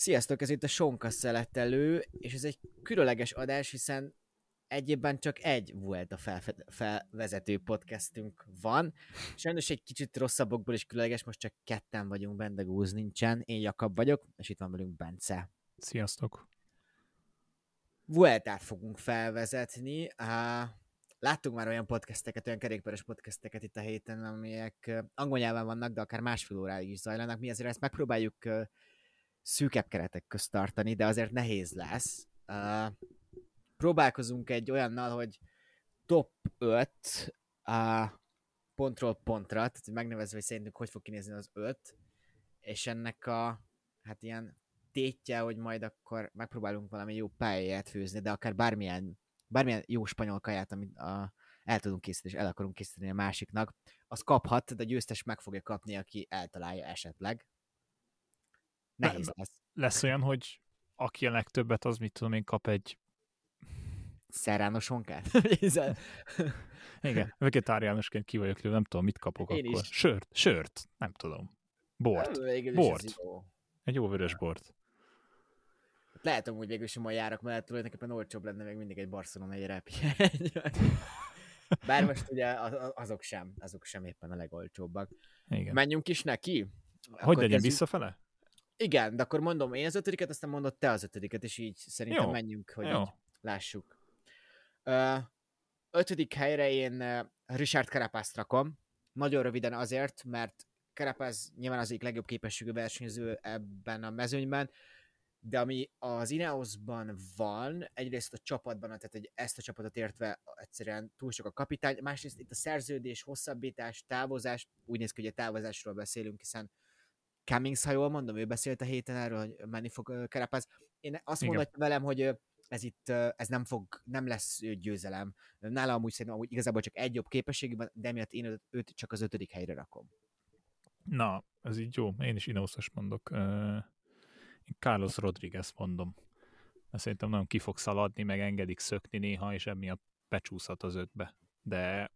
Sziasztok, ez itt a Sonka szeletelő, és ez egy különleges adás, hiszen egy évben csak egy volt a felfe- felvezető podcastünk van. Sajnos egy kicsit rosszabbokból is különleges, most csak ketten vagyunk benne, Gúz nincsen. Én Jakab vagyok, és itt van velünk Bence. Sziasztok! Vueltát fogunk felvezetni. Láttunk már olyan podcasteket, olyan kerékpáros podcasteket itt a héten, amelyek angol nyelven vannak, de akár másfél óráig is zajlanak. Mi ezért ezt megpróbáljuk szűkebb keretek közt tartani, de azért nehéz lesz. Uh, próbálkozunk egy olyannal, hogy top 5 uh, pontról pontra, tehát megnevezve, hogy szerintünk hogy fog kinézni az 5, és ennek a, hát ilyen tétje, hogy majd akkor megpróbálunk valami jó pályáját főzni, de akár bármilyen, bármilyen jó spanyol kaját, amit a, el tudunk készíteni, és el akarunk készíteni a másiknak, az kaphat, de győztes meg fogja kapni, aki eltalálja esetleg. Nehéz lesz. Lesz olyan, hogy aki a legtöbbet, az mit tudom én, kap egy Szerrános sonkát? Igen, vegetáriánusként ki vagyok, nem tudom, mit kapok Én akkor. Is. Sört, sört, nem tudom. Bort. Bort. Jó. Egy jó vörös bort. Lehet hogy végül is majd járok mellett tulajdonképpen olcsóbb lenne még mindig egy egy repi. Bár most ugye azok sem, azok sem éppen a legolcsóbbak. Igen. Menjünk is neki? Hogy legyen kezdjük... visszafele? Igen, de akkor mondom én az ötödiket, aztán mondod te az ötödiket, és így szerintem Jó. menjünk, hogy Jó. lássuk. Ö, ötödik helyre én Richard Carapaz rakom. Nagyon röviden azért, mert Carapaz nyilván az egyik legjobb képességű versenyző ebben a mezőnyben, de ami az Ineosban van, egyrészt a csapatban, tehát egy, ezt a csapatot értve egyszerűen túl sok a kapitány, másrészt itt a szerződés, hosszabbítás, távozás, úgy néz ki, hogy a távozásról beszélünk, hiszen Cummings, ha jól mondom, ő beszélt a héten erről, hogy menni fog Carapaz. Én azt mondtam velem, hogy ez itt, ez nem fog, nem lesz győzelem. Nála amúgy szerintem amúgy igazából csak egy jobb képességben, de emiatt én őt csak az ötödik helyre rakom. Na, ez így jó. Én is Ineosos mondok. Én Carlos Rodriguez mondom. Mert szerintem nagyon ki fog szaladni, meg engedik szökni néha, és emiatt becsúszhat az ötbe. De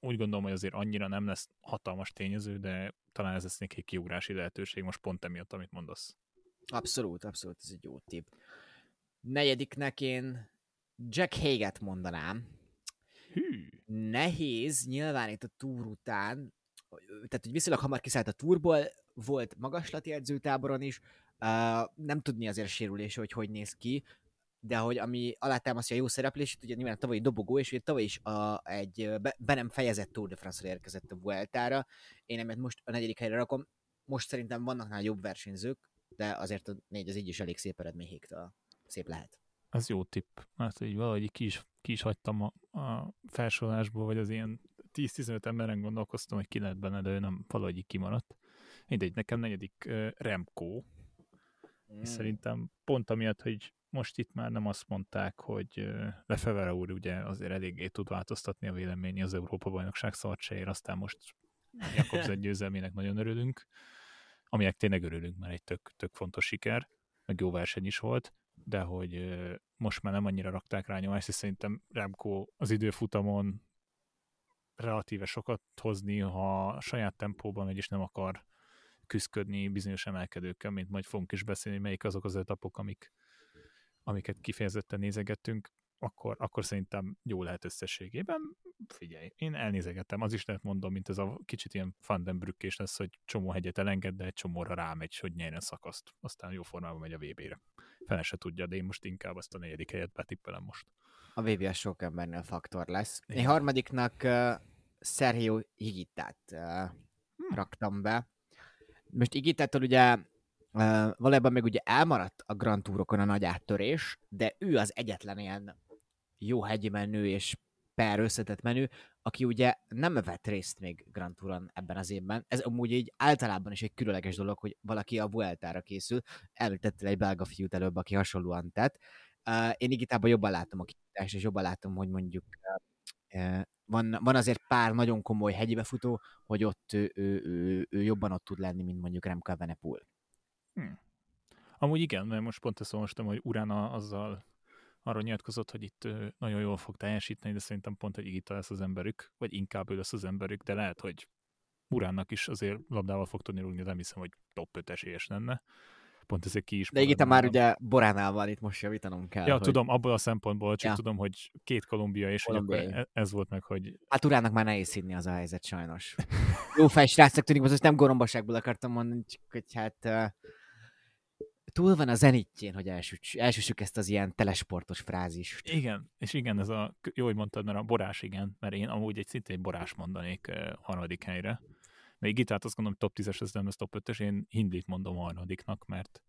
úgy gondolom, hogy azért annyira nem lesz hatalmas tényező, de talán ez lesz neki kiugrási lehetőség most pont emiatt, amit mondasz. Abszolút, abszolút, ez egy jó tipp. Negyediknek én Jack Haget mondanám. Hű. Nehéz, nyilván itt a túr után, tehát hogy viszonylag hamar kiszállt a túrból, volt magaslati edzőtáboron is, uh, nem tudni azért a sérülés, hogy hogy néz ki, de hogy ami alátámasztja a jó szereplését, ugye nyilván a tavalyi dobogó, és ugye tavaly is a, egy be, be nem fejezett Tour de France-ra érkezett a Vueltára. Én emiatt most a negyedik helyre rakom. Most szerintem vannak nála jobb versenyzők, de azért a négy az így is elég szép eredmény Hégtől. Szép lehet. Ez jó tipp, mert így valahogy ki is, ki is hagytam a, a felsorolásból, vagy az ilyen 10-15 emberen gondolkoztam, hogy ki lehet benne, de ő nem valahogy kimaradt. Mindegy, nekem negyedik uh, Remco, mm. és szerintem pont amiatt, hogy most itt már nem azt mondták, hogy Lefevere úr ugye azért eléggé tud változtatni a véleményi az Európa-bajnokság szartsáért, aztán most Jakobsen győzelmének nagyon örülünk, aminek tényleg örülünk, mert egy tök, tök fontos siker, meg jó verseny is volt, de hogy most már nem annyira rakták rá nyomást, és szerintem Remco az időfutamon relatíve sokat hozni, ha saját tempóban megy, és nem akar küzdködni bizonyos emelkedőkkel, mint majd fogunk is beszélni, melyik azok az etapok, amik, amiket kifejezetten nézegettünk, akkor, akkor szerintem jó lehet összességében. Figyelj, én elnézegettem, az is lehet mondom, mint ez a kicsit ilyen fandenbrükkés lesz, hogy csomó hegyet elenged, de egy csomóra rámegy, hogy nyerjen szakaszt. Aztán jó formában megy a VB-re. Fele se tudja, de én most inkább azt a negyedik helyet betippelem most. A VB a sok embernél faktor lesz. Én harmadiknak uh, Sergio Higitát uh, hmm. raktam be. Most Higitától ugye Uh, valójában még ugye elmaradt a Grand Tourokon a nagy áttörés, de ő az egyetlen ilyen jó hegyi menő és per összetett menő, aki ugye nem vett részt még Grand Touron ebben az évben. Ez amúgy egy általában is egy különleges dolog, hogy valaki a Vuelta-ra készül. Elültettél egy belga fiút előbb, aki hasonlóan tett. Én igitában jobban látom a kitást, és jobban látom, hogy mondjuk van, van azért pár nagyon komoly hegyi befutó, hogy ott ő, ő, ő, ő jobban ott tud lenni, mint mondjuk Remco Evenepoel. Hmm. Amúgy igen, mert most pont ezt olvastam, hogy Urána azzal arra nyilatkozott, hogy itt nagyon jól fog teljesíteni, de szerintem pont, hogy Igita lesz az emberük, vagy inkább ő lesz az emberük, de lehet, hogy Uránnak is azért labdával fog tudni rúgni, de nem hiszem, hogy top 5 esélyes lenne. pont ezért ki is De igen, már ugye Boránál van, itt most javítanom kell. Ja, hogy... tudom, abból a szempontból, csak ja. tudom, hogy két Kolumbia, és Kolumbia. hogy e- ez volt meg, hogy... Hát Urának már nehéz hinni az a helyzet, sajnos. Jó fej srácok tűnik, most nem gorombaságból akartam mondani, csak hogy hát uh, túl van a zenitjén, hogy elsüssük ezt az ilyen telesportos frázist. Igen, és igen, ez a, jó, hogy mondtad, mert a borás igen, mert én amúgy egy szintén borás mondanék uh, harmadik helyre. Még gitárt azt gondolom, top 10-es, ez nem az top 5-ös, én Hindlit mondom harmadiknak, mert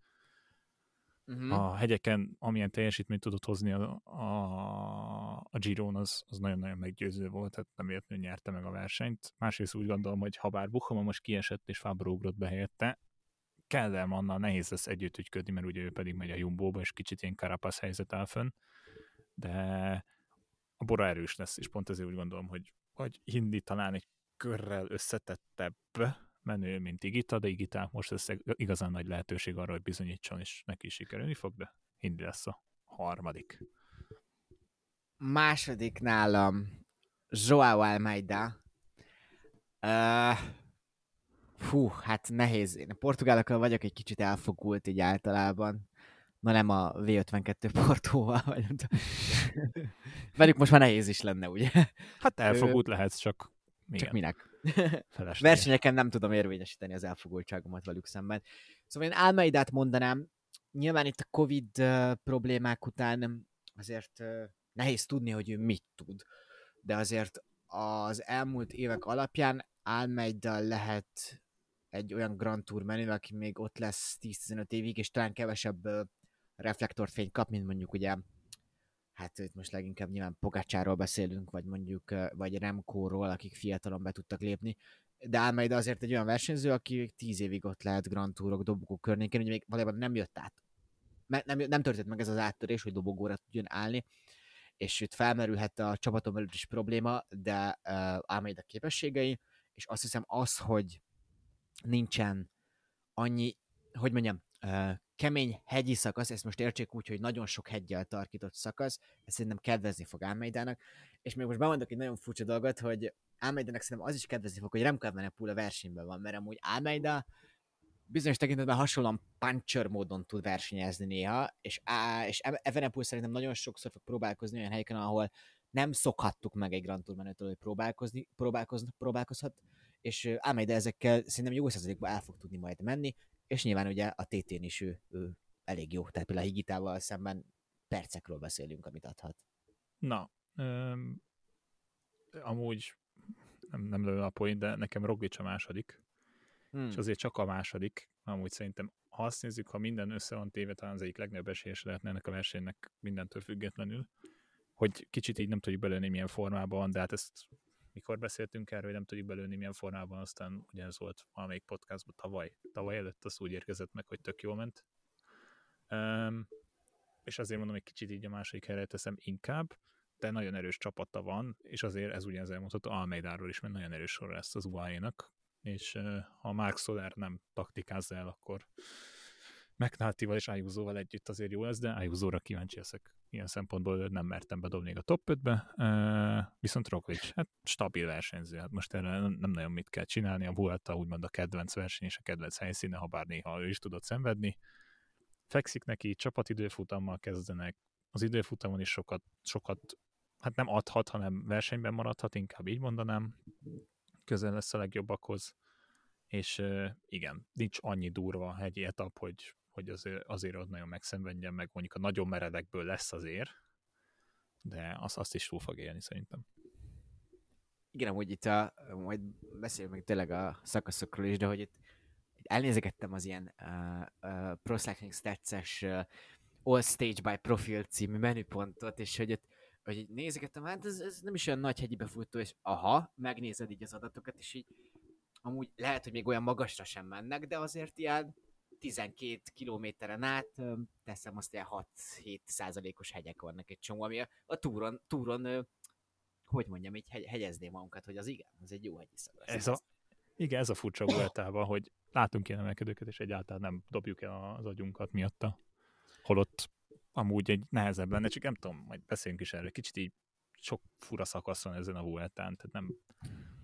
uh-huh. a hegyeken, amilyen teljesítményt tudott hozni a, a, a Giron, az, az nagyon-nagyon meggyőző volt, tehát nem érteni, nyerte meg a versenyt. Másrészt úgy gondolom, hogy ha bár Buchama most kiesett és Fábro ugrott be helyette, Kellermannal nehéz lesz együtt ügyködni, mert ugye ő pedig megy a Jumbo-ba, és kicsit ilyen karapasz helyzet áll fönn, de a Bora erős lesz, és pont ezért úgy gondolom, hogy, hogy Hindi talán egy körrel összetettebb menő, mint Igita, de Igita most ez igazán nagy lehetőség arra, hogy bizonyítson, és neki is sikerülni fog, de Hindi lesz a harmadik. Második nálam Joao Almeida. Uh, fú, hát nehéz. Én a portugálokkal vagyok egy kicsit elfogult így általában. Na nem a V52 Portóval, vagy nem. Velük most már nehéz is lenne, ugye? Hát elfogult lehetsz, csak igen. Csak minek? Versenyeken nem tudom érvényesíteni az elfogultságomat velük szemben. Szóval én Almeidát mondanám, nyilván itt a Covid uh, problémák után azért uh, nehéz tudni, hogy ő mit tud, de azért az elmúlt évek alapján Almeida lehet egy olyan Grand Tour menő, aki még ott lesz 10-15 évig, és talán kevesebb uh, reflektorfényt kap, mint mondjuk ugye hát itt most leginkább nyilván Pogácsáról beszélünk, vagy mondjuk, vagy Remkóról, akik fiatalon be tudtak lépni, de Almeida azért egy olyan versenyző, aki tíz évig ott lehet Grand Tourok, dobogók környékén, hogy még valójában nem jött át. Nem, nem történt meg ez az áttörés, hogy dobogóra tudjon állni, és itt felmerülhet a csapaton belül is probléma, de uh, Almeida képességei, és azt hiszem az, hogy nincsen annyi, hogy mondjam, kemény hegyi szakasz, ezt most értsék úgy, hogy nagyon sok hegyel tarkított szakasz, ez szerintem kedvezni fog Álmeidának, és még most bemondok egy nagyon furcsa dolgot, hogy Álmeidának szerintem az is kedvezni fog, hogy Remco Evenepoel a versenyben van, mert amúgy Álmeida bizonyos tekintetben hasonlóan puncher módon tud versenyezni néha, és, á, és Evenepoel szerintem nagyon sokszor fog próbálkozni olyan helyeken, ahol nem szokhattuk meg egy Grand Tour menőtől, hogy próbálkozni, próbálkoz, próbálkozhat, és Almeida ezekkel szerintem jó százalékban el fog tudni majd menni, és nyilván ugye a TT-n is ő, ő elég jó, tehát például a Higitával szemben percekről beszélünk, amit adhat. Na, um, amúgy nem, nem lő a point, de nekem Roglic a második, hmm. és azért csak a második, amúgy szerintem ha azt nézzük, ha minden össze van téve, talán az egyik legnagyobb esélyes lehetne ennek a versenynek mindentől függetlenül, hogy kicsit így nem tudjuk belőni milyen formában van, de hát ezt mikor beszéltünk erről, hogy nem tudjuk belőni milyen formában, aztán ugye ez volt valamelyik podcastban tavaly, tavaly előtt az úgy érkezett meg, hogy tök jó ment. Um, és azért mondom, hogy kicsit így a második helyre teszem inkább, de nagyon erős csapata van, és azért ez ugyanez elmondható Almeidáról is, mert nagyon erős sor lesz az UAE-nak, és ha Mark Soler nem taktikázza el, akkor McNulty-val és Ayuso-val együtt azért jó lesz, de Ayuso-ra kíváncsi leszek. Ilyen szempontból nem mertem bedobni a top 5-be, uh, viszont Roglic, hát stabil versenyző, hát most erre nem, nagyon mit kell csinálni, a Vuelta úgymond a kedvenc verseny és a kedvenc helyszíne, ha bár néha ő is tudott szenvedni. Fekszik neki, csapatidőfutammal kezdenek, az időfutamon is sokat, sokat hát nem adhat, hanem versenyben maradhat, inkább így mondanám, közel lesz a legjobbakhoz, és igen, nincs annyi durva hegyi etap, hogy hogy azért, azért ott nagyon megszenvedjen, meg mondjuk a nagyon meredekből lesz azért, de azt, azt is túl fog élni szerintem. Igen, amúgy itt a, majd beszéljünk meg tényleg a szakaszokról is, de hogy itt, itt elnézegettem az ilyen uh, uh, Pro Cycling Stats-es uh, All Stage by Profile című menüpontot, és hogy itt hogy így nézegettem, hát ez, ez nem is olyan nagy hegyi befutó, és aha, megnézed így az adatokat, és így amúgy lehet, hogy még olyan magasra sem mennek, de azért ilyen 12 kilométeren át teszem azt ilyen 6-7 százalékos hegyek vannak egy csomó, ami a, a túron, túron hogy mondjam, így hegy, hegyezném magunkat, hogy az igen, az egy jó hegyi. Ez a, igen, ez a furcsa voltában, hogy látunk ilyen emelkedőket, és egyáltalán nem dobjuk el az agyunkat miatta. Holott amúgy egy nehezebb lenne, csak nem tudom, majd beszéljünk is erről. Kicsit így sok fura szakasz van ezen a Vueltán, tehát nem...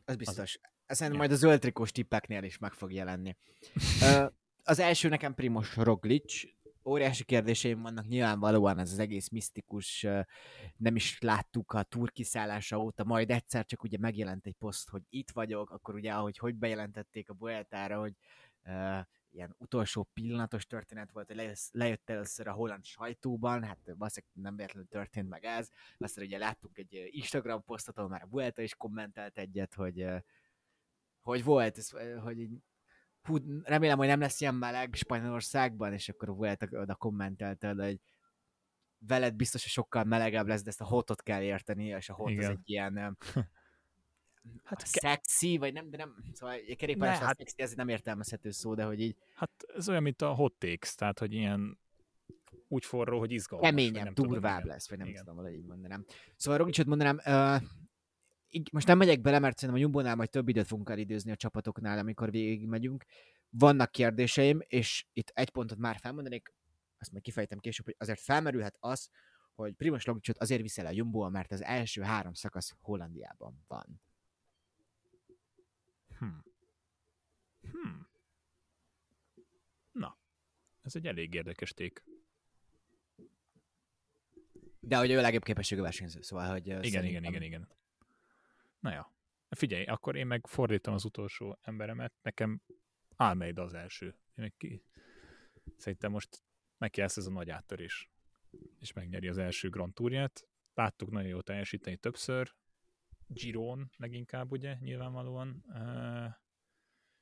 Ez biztos. Az... Ez ja. majd a zöld trikós tippeknél is meg fog jelenni. Az első nekem Primos Roglic, óriási kérdéseim vannak, nyilvánvalóan ez az egész misztikus, nem is láttuk a túr kiszállása óta, majd egyszer csak ugye megjelent egy poszt, hogy itt vagyok, akkor ugye ahogy hogy bejelentették a Boeltára, hogy uh, ilyen utolsó pillanatos történet volt, hogy lejött először a holland sajtóban, hát valószínűleg nem véletlenül történt meg ez, aztán ugye láttunk egy Instagram posztot, ahol már a Vuelta is kommentelt egyet, hogy hogy volt, ez, hogy hú, remélem, hogy nem lesz ilyen meleg Spanyolországban, és akkor volt oda kommentelte, hogy veled biztos, hogy sokkal melegebb lesz, de ezt a hotot kell érteni, és a hot Igen. az egy ilyen hát szexi, vagy nem, de nem, szóval egy kerékpáros hát, szexi, ez nem értelmezhető szó, de hogy így... Hát ez olyan, mint a hot takes, tehát, hogy ilyen úgy forró, hogy izgalmas. Keményebb, durvább tudom, lesz, vagy nem igen. tudom, valahogy így mondanám. Szóval Rogicsot mondanám, uh, így, most nem megyek bele, mert szerintem a Jumbo-nál majd több időt fogunk elidőzni a csapatoknál, amikor végigmegyünk. Vannak kérdéseim, és itt egy pontot már felmondanék, azt majd kifejtem később, hogy azért felmerülhet az, hogy Primoz Logicot azért viszel a jumbo mert az első három szakasz Hollandiában van. Hmm. Hmm. Na, ez egy elég érdekes ték. De hogy ő legjobb képességű versenyző, szóval, hogy... Igen, igen, igen, igen. Na ja. Figyelj, akkor én meg fordítom az utolsó emberemet, nekem Almeida az első. Én ki... Szerintem most neki lesz ez a nagy áttörés, és megnyeri az első Grand Tourját. Láttuk nagyon jó teljesíteni többször, Giron leginkább, ugye, nyilvánvalóan.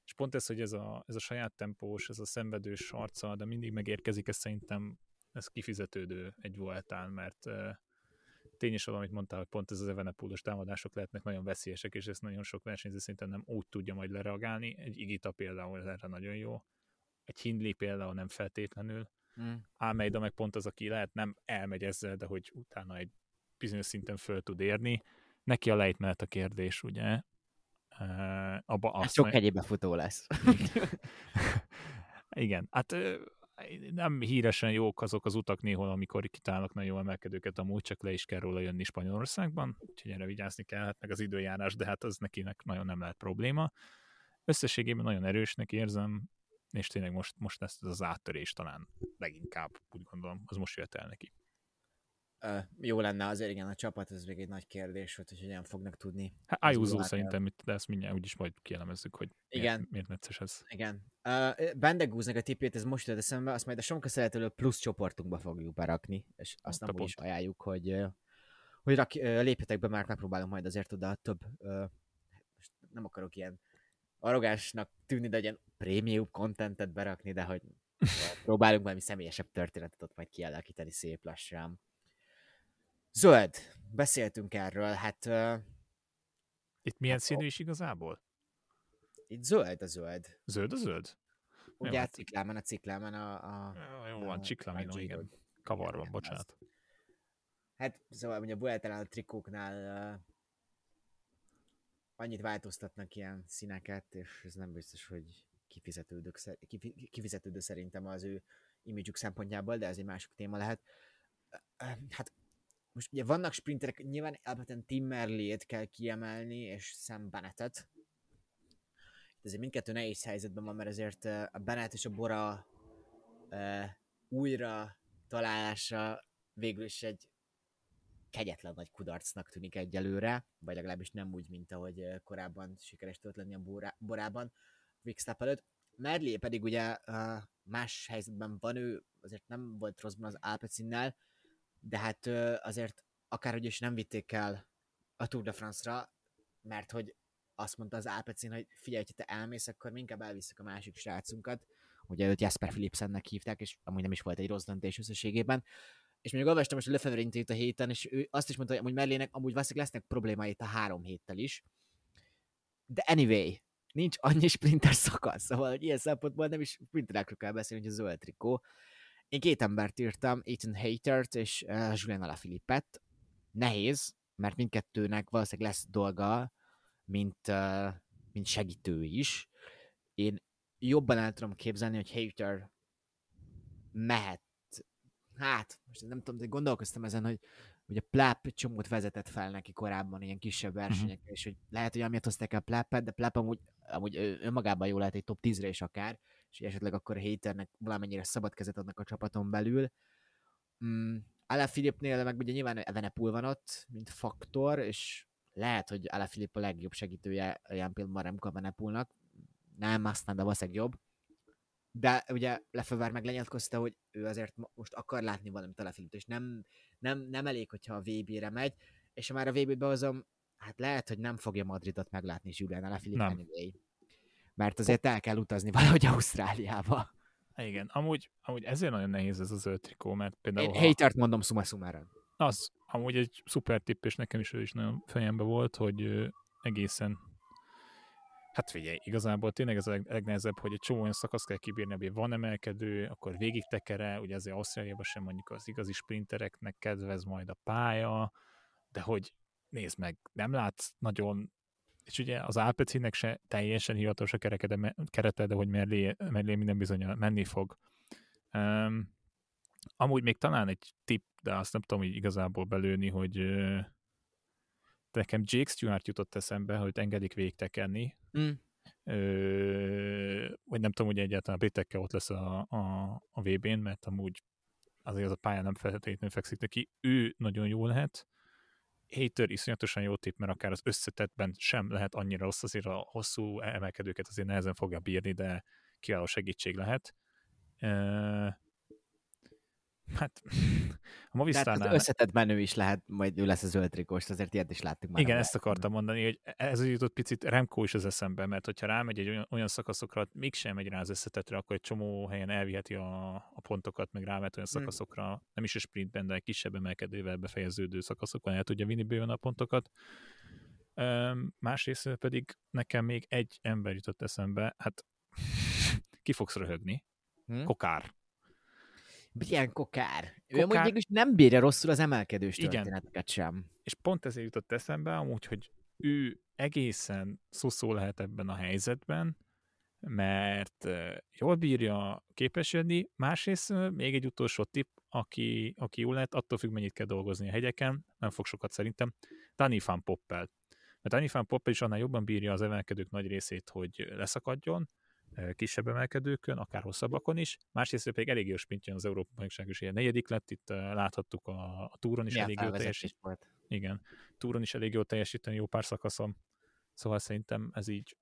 És pont ez, hogy ez a, ez a saját tempós, ez a szenvedős arca, de mindig megérkezik, ez szerintem ez kifizetődő egy voltán, mert tény is amit mondtál, hogy pont ez az evenepúlos támadások lehetnek nagyon veszélyesek, és ezt nagyon sok versenyző szerintem nem úgy tudja majd lereagálni. Egy Igita például erre nagyon jó, egy Hindley például nem feltétlenül, mm. Álmeida meg pont az, aki lehet nem elmegy ezzel, de hogy utána egy bizonyos szinten föl tud érni. Neki a lejtmenet a kérdés, ugye? Uh, abba azt sok meg... egyébe futó lesz. Igen, hát nem híresen jók azok az utak néhol, amikor kitálnak nagyon jó emelkedőket, amúgy csak le is kell róla jönni Spanyolországban, úgyhogy erre vigyázni kell, hát meg az időjárás, de hát az nekinek nagyon nem lehet probléma. Összességében nagyon erősnek érzem, és tényleg most, most ezt az áttörés talán leginkább, úgy gondolom, az most jött el neki jó lenne azért, igen, a csapat, ez még egy nagy kérdés, hogy hogyan fognak tudni. Hát Ayuso szerintem, de ezt mindjárt úgyis majd kielemezzük, hogy igen. miért, miért necces ez. Igen. Uh, Bendegúznak a tipét, ez most jött eszembe, azt majd a Sonka szeretelő plusz csoportunkba fogjuk berakni, és azt nem is ajánljuk, hogy, hogy rak, lépjetek be, mert megpróbálunk majd azért oda több, uh, most nem akarok ilyen arrogánsnak tűnni, de ilyen prémium contentet berakni, de hogy próbálunk valami személyesebb történetet ott majd kialakítani szép lassan. Zöld. Beszéltünk erről, hát... Uh, Itt milyen hát, színű is igazából? Itt zöld a zöld. Zöld a zöld? Ugye jó, a hát ciklámen, a ciklámen a... a jó, van, ciklámen, igen. Kavar van, bocsánat. Az. Hát, szóval ugye a Vueltánál a trikóknál uh, annyit változtatnak ilyen színeket, és ez nem biztos, hogy kifizetődő, kifizetődő szerintem az ő imidzsük szempontjából, de ez egy másik téma lehet. Hát most ugye vannak sprinterek, nyilván alapvetően Tim Merlét kell kiemelni, és Sam Bennettet. Itt azért mindkettő nehéz helyzetben van, mert ezért a Bennett és a Bora uh, újra találása végül is egy kegyetlen nagy kudarcnak tűnik egyelőre, vagy legalábbis nem úgy, mint ahogy korábban sikeres tudott lenni a Bora, Borában, Quickstep előtt. Merlé pedig ugye uh, más helyzetben van, ő azért nem volt rosszban az Alpecinnel, de hát azért akárhogy is nem vitték el a Tour de France-ra, mert hogy azt mondta az Alpecin, hogy figyelj, hogy te elmész, akkor inkább elviszük a másik srácunkat. Ugye őt Jasper Philipsennek hívták, és amúgy nem is volt egy rossz döntés összességében. És még olvastam most a Lefebvre interjút a héten, és ő azt is mondta, hogy Mellének amúgy valószínűleg lesznek problémái a három héttel is. De anyway, nincs annyi sprinter szakasz, szóval hogy ilyen szempontból nem is sprinterekről kell beszélni, hogy a zöld trikó. Én két embert írtam, Ethan Hatert és uh, Julian Alaphilippet. Nehéz, mert mindkettőnek valószínűleg lesz dolga, mint, uh, mint segítő is. Én jobban el tudom képzelni, hogy Hater mehet. Hát, most nem tudom, de gondolkoztam ezen, hogy ugye Plap csomót vezetett fel neki korábban ilyen kisebb mhm. versenyekre, uh-huh. és hogy lehet, hogy amiatt hozták el Plapet, de Plap amúgy, amúgy önmagában jó lehet egy top 10-re is akár, és esetleg akkor a haternek valamennyire szabad kezet adnak a csapaton belül. Mm, Filipnél meg ugye nyilván Evenepul van ott, mint faktor, és lehet, hogy Filip a legjobb segítője ilyen pillanatban Remco Evenepulnak, nem, aztán de valószínűleg jobb. De ugye Lefever meg lenyilatkozta, hogy ő azért most akar látni valamit Filip, és nem, nem, nem elég, hogyha a VB-re megy, és ha már a VB-be hozom, hát lehet, hogy nem fogja Madridot meglátni Julian Alaphilippe anyway. Mert azért el kell utazni valahogy Ausztráliába. Igen, amúgy, amúgy ezért nagyon nehéz ez az zöld trikó, mert például... Én ha... hatert mondom summa summarum. Az, amúgy egy szuper tipp, és nekem is ő is nagyon fejembe volt, hogy egészen Hát figyelj, igazából tényleg ez a legnehezebb, hogy egy csomó olyan szakasz kell kibírni, hogy van emelkedő, akkor végig tekere, ugye azért Ausztráliában sem mondjuk az igazi sprintereknek kedvez majd a pálya, de hogy nézd meg, nem látsz nagyon, és ugye az Alpecinek se teljesen hivatalos a kerete, de hogy mellé, mellé minden bizony menni fog. Um, amúgy még talán egy tip, de azt nem tudom hogy igazából belőni, hogy uh, nekem Jake Stewart jutott eszembe, hogy engedik végtekenni, mm. Ö, vagy nem tudom, hogy egyáltalán a britekkel ott lesz a, a, a VB-n, mert amúgy azért az a pályán nem feltétlenül fekszik neki. Ő nagyon jó lehet, Hater iszonyatosan jó tipp, mert akár az összetettben sem lehet annyira rossz, azért a hosszú emelkedőket azért nehezen fogja bírni, de kiváló segítség lehet. Hát, a Movistarnál... Tehát összetett menő is lehet, majd ő lesz a zöld trikós, azért ilyet is láttuk már. Igen, ezt akartam mondani, hogy ez jutott picit Remco is az eszembe, mert hogyha rámegy egy olyan, olyan szakaszokra, mégsem megy rá az összetetre, akkor egy csomó helyen elviheti a, a pontokat, meg rámet olyan hmm. szakaszokra, hmm. nem is a sprintben, de kisebb emelkedővel befejeződő szakaszokon el tudja vinni bőven a pontokat. Um, másrészt pedig nekem még egy ember jutott eszembe, hát ki fogsz röhögni? Hmm? Kokár Ilyen kokár. kokár. Ő mondjuk is nem bírja rosszul az emelkedős Igen. történeteket sem. És pont ezért jutott eszembe amúgy, hogy ő egészen szuszó lehet ebben a helyzetben, mert jól bírja képeskedni, másrészt még egy utolsó tipp, aki, aki jó lehet, attól függ, mennyit kell dolgozni a hegyeken, nem fog sokat szerintem, Danny Van Poppel. Mert Danny Van Poppel is annál jobban bírja az emelkedők nagy részét, hogy leszakadjon, kisebb emelkedőkön, akár hosszabbakon is. Másrészt pedig elég jó sprintje az Európa bajnokság is ilyen negyedik lett, itt láthattuk a, a túron is Mi elég jó teljesíteni. Igen, túron is elég jó teljesíteni jó pár szakaszon. Szóval szerintem ez így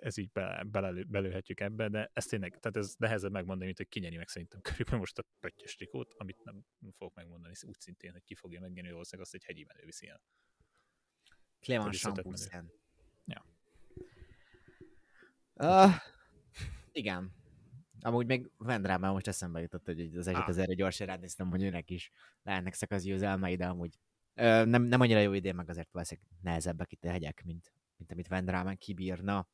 ez így be, belelő, belőhetjük ebbe, de ez tényleg, tehát ez nehezebb megmondani, mint hogy kinyeri meg szerintem körülbelül most a pöttyös trikót, amit nem fogok megmondani úgy szintén, hogy ki fogja megnyerni, valószínűleg azt egy hegyi menő viszi el. Clément Champoussin. Ja. Uh, igen. Amúgy még Vendrámmal most eszembe jutott, hogy az egyet az erre gyorsan ránéztem, hogy őnek is lehetnek szakaszgyőzelmei, de amúgy ö, nem, nem annyira jó idén, meg azért valószínűleg nehezebbek itt a hegyek, mint, mint amit Vendrámen kibírna.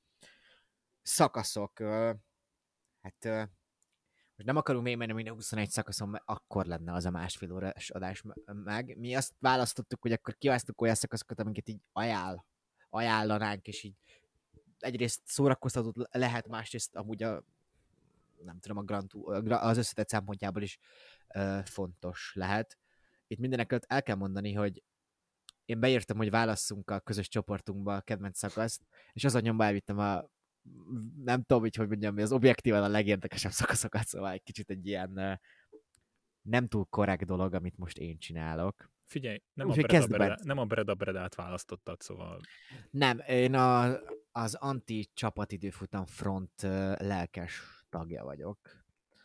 Szakaszok, ö, hát ö, most nem akarunk még menni minden 21 szakaszon, mert akkor lenne az a másfél órás adás meg. Mi azt választottuk, hogy akkor kiválasztottuk olyan szakaszokat, amiket így ajánl, ajánlanánk, és így egyrészt szórakoztató lehet, másrészt amúgy a nem tudom, a Grand Tour, az összetett szempontjából is uh, fontos lehet. Itt mindenek el kell mondani, hogy én beírtam, hogy válasszunk a közös csoportunkba a kedvenc szakaszt, és azon nyomba elvittem a nem tudom, hogy hogy mondjam, az objektívan a legérdekesebb szakaszokat, szóval egy kicsit egy ilyen nem túl korrekt dolog, amit most én csinálok. Figyelj, nem, Úgy, a, Breda, Breda, nem a Breda Bredát választottad, szóval... Nem, én a, az anti-csapatidőfutam front lelkes tagja vagyok.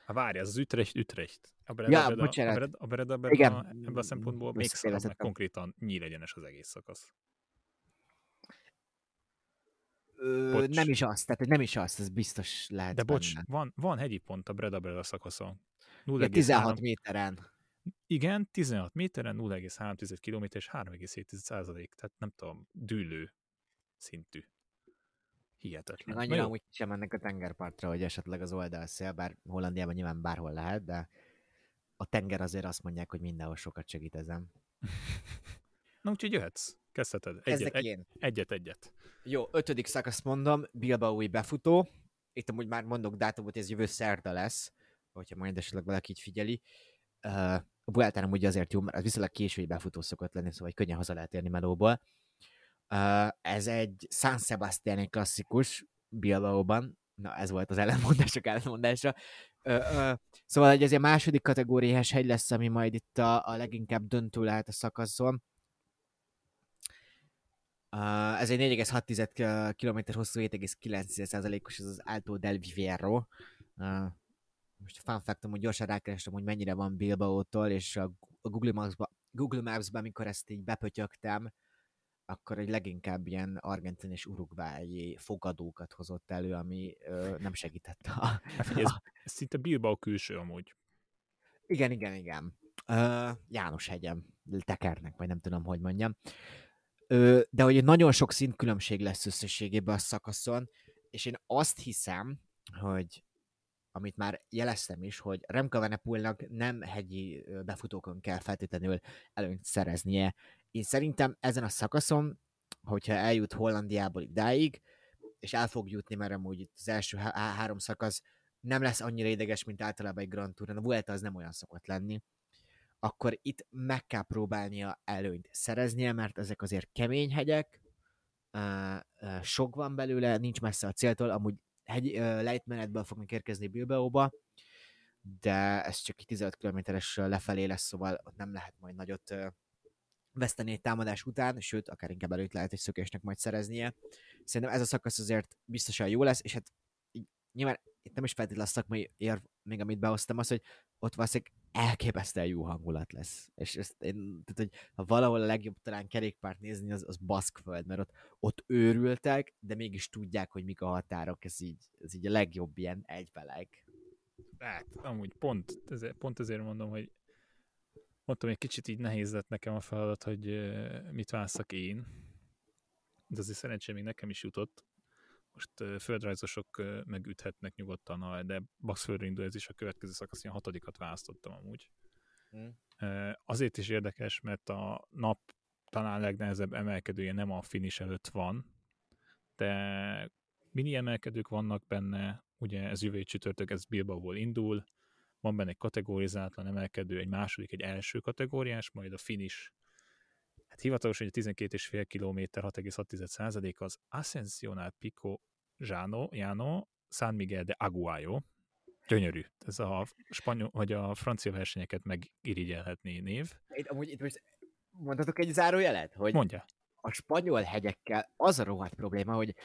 Ha várj, az az Ütrecht, Ütrecht. A Breda, ja, Breda, bocsánat. a Breda, a Breda, Breda Igen. ebben a szempontból még szarabb, meg konkrétan nyílegyenes az egész szakasz. Ö, nem is azt, tehát nem is azt, ez biztos lehet De bocs, van, van hegyi pont a Breda Breda szakaszon. 0, ja, 16 3... méteren. Igen, 16 méteren, 0,3 km és 3,7 százalék, tehát nem tudom, dűlő szintű. Hihetetlen. Meg annyira amúgy sem mennek a tengerpartra, hogy esetleg az oldalszél, bár Hollandiában nyilván bárhol lehet, de a tenger azért azt mondják, hogy mindenhol sokat segít ezen. Na úgyhogy jöhetsz. Kezdheted. Egyet, egy, egyet, egyet. Jó, ötödik szakasz mondom, Bilbaui befutó. Itt amúgy már mondok dátumot, ez jövő szerda lesz, hogyha majd esetleg valaki így figyeli. Uh, a Vueltán amúgy azért jó, mert az viszonylag késői befutó szokott lenni, szóval könnyen haza lehet érni melóból. Ez egy San Sebastiani klasszikus Bilbaóban, Na, ez volt az ellenmondások ellenmondása. Ö, ö, szóval egy a második kategóriás hegy lesz, ami majd itt a, a leginkább döntő lehet a szakaszon. Uh, ez egy 4,6 km hosszú, 7,9%-os, ez az Alto del Vivero. Uh, most a fun fact hogy gyorsan rákerestem, hogy mennyire van Bilbao-tól, és a Google Maps-ba, Google Maps-ban, amikor ezt így bepötyögtem, akkor egy leginkább ilyen argentin és urugvályi fogadókat hozott elő, ami ö, nem segített a... Hát, ez, ez szinte Bilbao külső amúgy. Igen, igen, igen. Ö, János hegyem, tekernek, vagy nem tudom, hogy mondjam. Ö, de hogy nagyon sok szintkülönbség lesz összességében a szakaszon, és én azt hiszem, hogy amit már jeleztem is, hogy Remka Venepulnak nem hegyi befutókon kell feltétlenül előnyt szereznie. Én szerintem ezen a szakaszon, hogyha eljut Hollandiából idáig, és el fog jutni, mert amúgy itt az első há- három szakasz nem lesz annyira ideges, mint általában egy Grand Tour, a Vuelta az nem olyan szokott lenni, akkor itt meg kell próbálnia előnyt szereznie, mert ezek azért kemény hegyek, sok van belőle, nincs messze a céltól, amúgy hegy, lejtmenetből fognak érkezni Bilbaóba, de ez csak egy 15 kilométeres lefelé lesz, szóval ott nem lehet majd nagyot veszteni egy támadás után, sőt, akár inkább előtt lehet egy szökésnek majd szereznie. Szerintem ez a szakasz azért biztosan jó lesz, és hát így, nyilván itt nem is feltétlenül a szakmai érv, még amit behoztam, az, hogy ott valószínűleg elképesztően jó hangulat lesz. És ezt én, tehát, hogy ha valahol a legjobb talán kerékpárt nézni, az, az Baszkföld, mert ott, ott őrültek, de mégis tudják, hogy mik a határok, ez így, ez így a legjobb ilyen egybeleg. Hát, amúgy pont, ezért, pont ezért mondom, hogy mondtam, egy kicsit így nehéz lett nekem a feladat, hogy mit válaszok én, de azért szerencsém még nekem is jutott, most földrajzosok megüthetnek nyugodtan, de Baxföldre ez is a következő szakasz, én a hatodikat választottam amúgy. Hmm. Azért is érdekes, mert a nap talán legnehezebb emelkedője nem a finish előtt van, de mini emelkedők vannak benne, ugye ez jövő csütörtök, ez Bilbaóból indul, van benne egy kategorizátlan emelkedő, egy második, egy első kategóriás, majd a finish Hát hivatalosan, hogy a 12,5 km 6,6% az Ascensional Pico Jano, Jano, San Miguel de Aguayo. Gyönyörű. Ez a spanyol, vagy a francia versenyeket megirigyelhetné név. Itt, amúgy itt most mondhatok egy zárójelet? Hogy Mondja. A spanyol hegyekkel az a rohadt probléma, hogy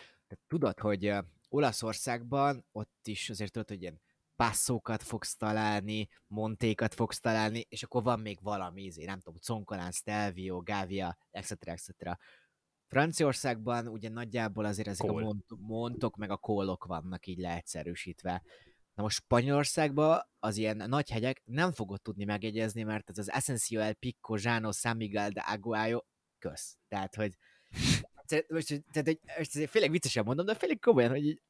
tudod, hogy Olaszországban ott is azért tudod, hogy ilyen passzókat fogsz találni, montékat fogsz találni, és akkor van még valami, izé, nem tudom, Concolán, Stelvio, Gavia, etc. etc. Franciaországban ugye nagyjából azért ezek Kól. a mont, montok meg a kólok vannak így leegyszerűsítve. Na most Spanyolországban az ilyen nagy hegyek nem fogod tudni megjegyezni, mert ez az Asensio El Pico, Jano, San Miguel de Aguayo, kösz. Tehát, hogy most, tehát, hogy, most félig viccesen mondom, de félig komolyan, hogy így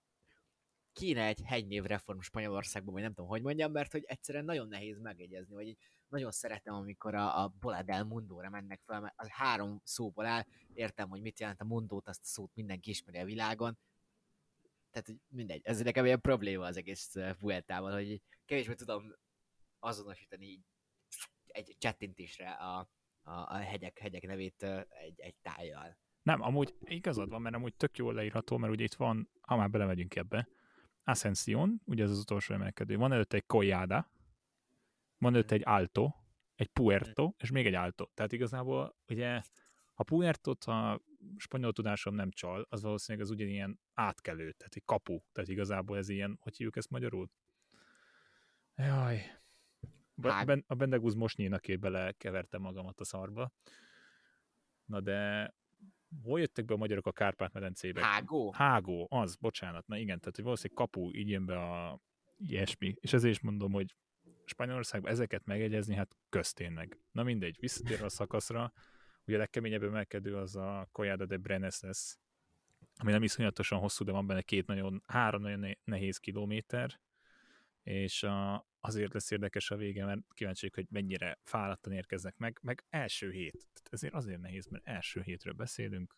kéne egy hegynév reform Spanyolországban, vagy nem tudom, hogy mondjam, mert hogy egyszerűen nagyon nehéz megjegyezni, vagy nagyon szeretem, amikor a, a Bola del Mundóra mennek fel, mert az három szóból áll, értem, hogy mit jelent a Mundót, azt a szót mindenki ismeri a világon, tehát hogy mindegy, ez nekem ilyen probléma az egész Vueltával, hogy kevésbé tudom azonosítani egy csettintésre a, a, a hegyek, hegyek nevét egy, egy tájjal. Nem, amúgy igazad van, mert amúgy tök jól leírható, mert ugye itt van, ha már belemegyünk ebbe, Ascension, ugye ez az utolsó emelkedő, van előtte egy Collada, van előtte egy Alto, egy Puerto, és még egy Alto. Tehát igazából ugye a Puerto-t, ha spanyol tudásom nem csal, az valószínűleg az ugyanilyen átkelő, tehát egy kapu. Tehát igazából ez ilyen, hogy hívjuk ezt magyarul? Jaj. Hát. A Bendegúz most nyílnak bele kevertem magamat a szarba. Na de hol jöttek be a magyarok a Kárpát-medencébe? Hágó? Hágó, az, bocsánat. Na igen, tehát hogy valószínűleg kapu, így jön be a ilyesmi. És ezért is mondom, hogy Spanyolországban ezeket megjegyezni, hát köztényleg. Na mindegy, visszatérve a szakaszra, ugye a legkeményebb emelkedő az a Collada de Brenes lesz, ami nem iszonyatosan hosszú, de van benne két nagyon, három nagyon nehéz kilométer, és a, azért lesz érdekes a vége, mert kíváncsi hogy mennyire fáradtan érkeznek meg, meg első hét. Tehát ezért azért nehéz, mert első hétről beszélünk,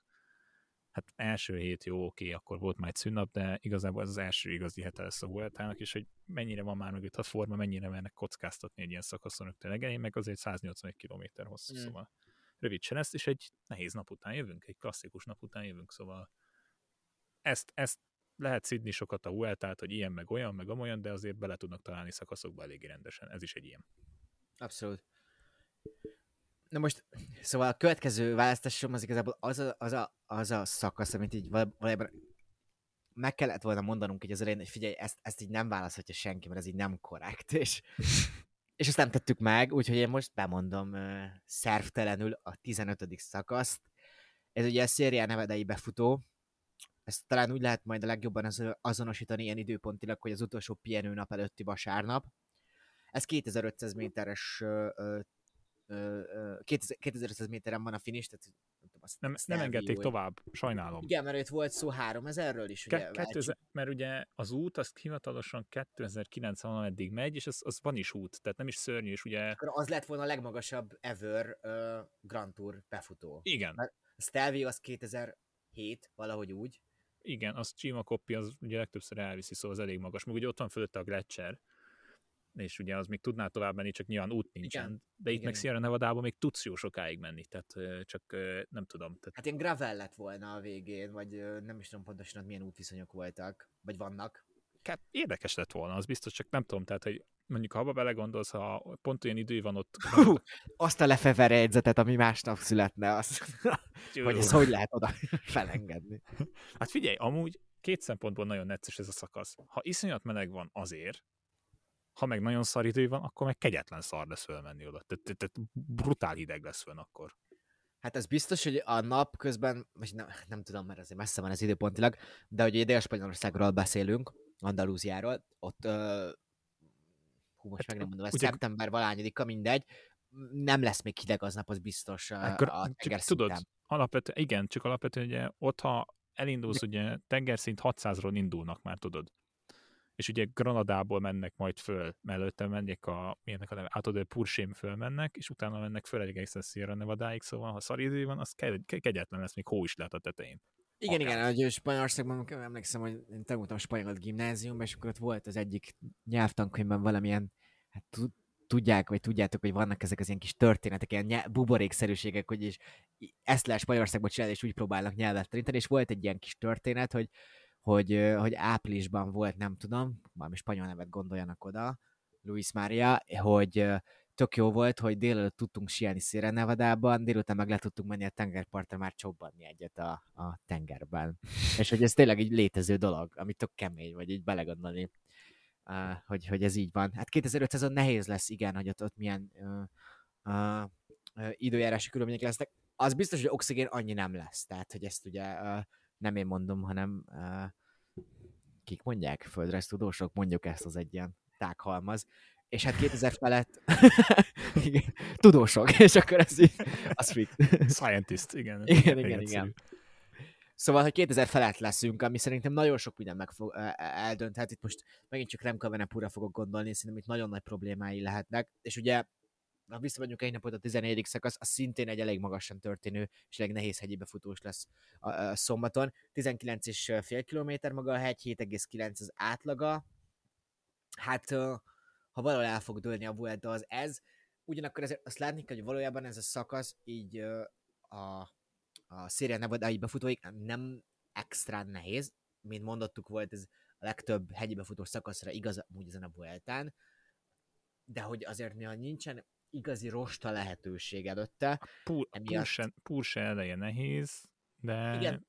hát első hét jó, oké, akkor volt már egy szünnap, de igazából ez az első igazi hete lesz a Vueltának, és hogy mennyire van már mögött a forma, mennyire mernek kockáztatni egy ilyen szakaszon rögtön legelején, meg azért 181 km hosszú, mm. szóval rövid se lesz, és egy nehéz nap után jövünk, egy klasszikus nap után jövünk, szóval ezt, ezt lehet szidni sokat a Vueltát, hogy ilyen, meg olyan, meg amolyan, de azért bele tudnak találni szakaszokba eléggé rendesen. Ez is egy ilyen. Abszolút. Na most, szóval a következő választásom az igazából az a, az a, az a szakasz, amit így valójában meg kellett volna mondanunk hogy az elején, hogy figyelj, ezt, ezt így nem választhatja senki, mert ez így nem korrekt, és, és ezt nem tettük meg, úgyhogy én most bemondom uh, szervtelenül a 15. szakaszt. Ez ugye a szériá nevedei befutó, ezt talán úgy lehet majd a legjobban az, azonosítani ilyen időpontilag, hogy az utolsó pihenő nap előtti vasárnap. Ez 2500 méteres 2500 méteren van a finish, tehát nem, tudom, azt, nem, nem engedték tovább, sajnálom. Igen, mert itt volt szó 3000-ről is. Ugye, Ke- 2000, mert ugye az út, az hivatalosan 2090 eddig megy, és az, az van is út, tehát nem is szörnyű, és ugye... Akkor az lett volna a legmagasabb ever uh, Grand Tour befutó. Igen. Mert a Stelvio az 2007, valahogy úgy. Igen, az Csima Koppi az ugye legtöbbször elviszi, szóval az elég magas. Meg ugye ott van fölötte a Gletscher, és ugye az még tudná tovább menni, csak nyilván út nincsen. Igen. De itt Igen. meg Sierra nevada még tudsz jó sokáig menni, tehát csak nem tudom. Tehát... Hát ilyen gravel lett volna a végén, vagy nem is tudom pontosan, milyen útviszonyok voltak, vagy vannak. Hát érdekes lett volna, az biztos, csak nem tudom, tehát hogy mondjuk ha abba belegondolsz, ha pont olyan idő van ott... Hú, azt a lefevere jegyzetet, ami másnap születne, az, hogy ez hogy lehet oda felengedni. Hát figyelj, amúgy két szempontból nagyon necces ez a szakasz. Ha iszonyat meleg van azért, ha meg nagyon szar idő van, akkor meg kegyetlen szar lesz fölmenni oda. Tehát, brutál hideg lesz fönn akkor. Hát ez biztos, hogy a nap közben, vagy nem, nem tudom, mert azért messze van az időpontilag, de hogy Dél-Spanyolországról beszélünk, Andalúziáról, ott uh, hú, most hát, meg nem mondom, ez ugye, szeptember valányodika, mindegy, nem lesz még hideg aznap, az biztos akkor, a csak Tudod, alapvetően, igen, csak alapvetően ugye ott, ha elindulsz, ugye tengerszint 600-ról indulnak már, tudod és ugye Granadából mennek majd föl, mellette mennek a, milyennek a neve, átadó Pursém fölmennek, és utána mennek föl egészen Sierra Nevadáig, szóval ha szar idő van, az ke- kegyetlen lesz, még hó is lehet a tetején. Igen, Akár. igen, hogy Spanyolországban emlékszem, hogy én tanultam spanyol gimnáziumban, és akkor ott volt az egyik nyelvtankönyvben valamilyen, hát tudják, vagy tudjátok, hogy vannak ezek az ilyen kis történetek, ilyen nyelv, buborékszerűségek, hogy is ezt lehet Spanyolországban csinálni, és úgy próbálnak nyelvet tanítani, és volt egy ilyen kis történet, hogy hogy, hogy áprilisban volt, nem tudom, valami spanyol nevet gondoljanak oda, Luis Maria, hogy tök jó volt, hogy délelőtt tudtunk sielni Sierra Nevadában, délután meg le tudtunk menni a tengerpartra már csobbanni egyet a, a tengerben. És hogy ez tényleg egy létező dolog, ami tök kemény, vagy így belegondolni, hogy, hogy ez így van. Hát 2500-on nehéz lesz, igen, hogy ott, ott milyen uh, uh, időjárási körülmények lesznek. Az biztos, hogy oxigén annyi nem lesz. Tehát, hogy ezt ugye uh, nem én mondom, hanem uh, kik mondják, földrajztudósok, mondjuk ezt az egy ilyen tághalmaz, és hát 2000 felett igen, tudósok, és akkor ez így, az fix. Scientist, igen. Igen, igen, igen. Szóval, hogy 2000 felett leszünk, ami szerintem nagyon sok minden meg fog, eldönthet. Itt most megint csak Remka Venepura fogok gondolni, szerintem itt nagyon nagy problémái lehetnek. És ugye ha visszamegyünk egy napot a 14. szakasz, az szintén egy elég magasan történő és elég nehéz hegyi befutós lesz a, a szombaton. 19 és fél kilométer maga a hegy, 7,9 az átlaga. Hát, ha valahol el fog dőlni a Vuelta, az ez. Ugyanakkor ezért azt látni kell, hogy valójában ez a szakasz így a, a Széria Nevadai befutóig nem extra nehéz, mint mondottuk volt, ez a legtöbb hegyi befutós szakaszra igaz úgy ezen a Vueltán, de hogy azért néha nincsen igazi rosta lehetőség előtte. Púr, emiatt... eleje nehéz, de... Igen,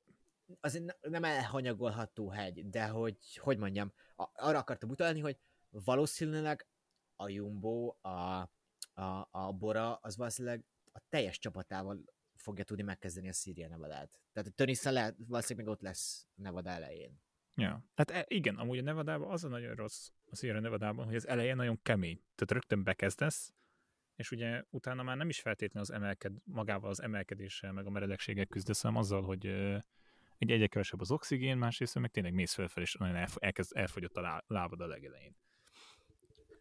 azért nem elhanyagolható hegy, de hogy, hogy mondjam, arra akartam utalni, hogy valószínűleg a Jumbo, a, a, a Bora, az valószínűleg a teljes csapatával fogja tudni megkezdeni a Szíria Nevadát. Tehát a Tönnissen lehet, valószínűleg még ott lesz Nevada elején. Ja, hát e, igen, amúgy a Nevadában az a nagyon rossz a Sierra Nevadában, hogy az elején nagyon kemény. Tehát rögtön bekezdesz, és ugye utána már nem is feltétlenül az emelked, magával az emelkedéssel, meg a meredekséggel küzdesz, hanem azzal, hogy egy egyre kevesebb az oxigén, másrészt meg tényleg mész fölfel, és nagyon elfogyott a lábad a legelején.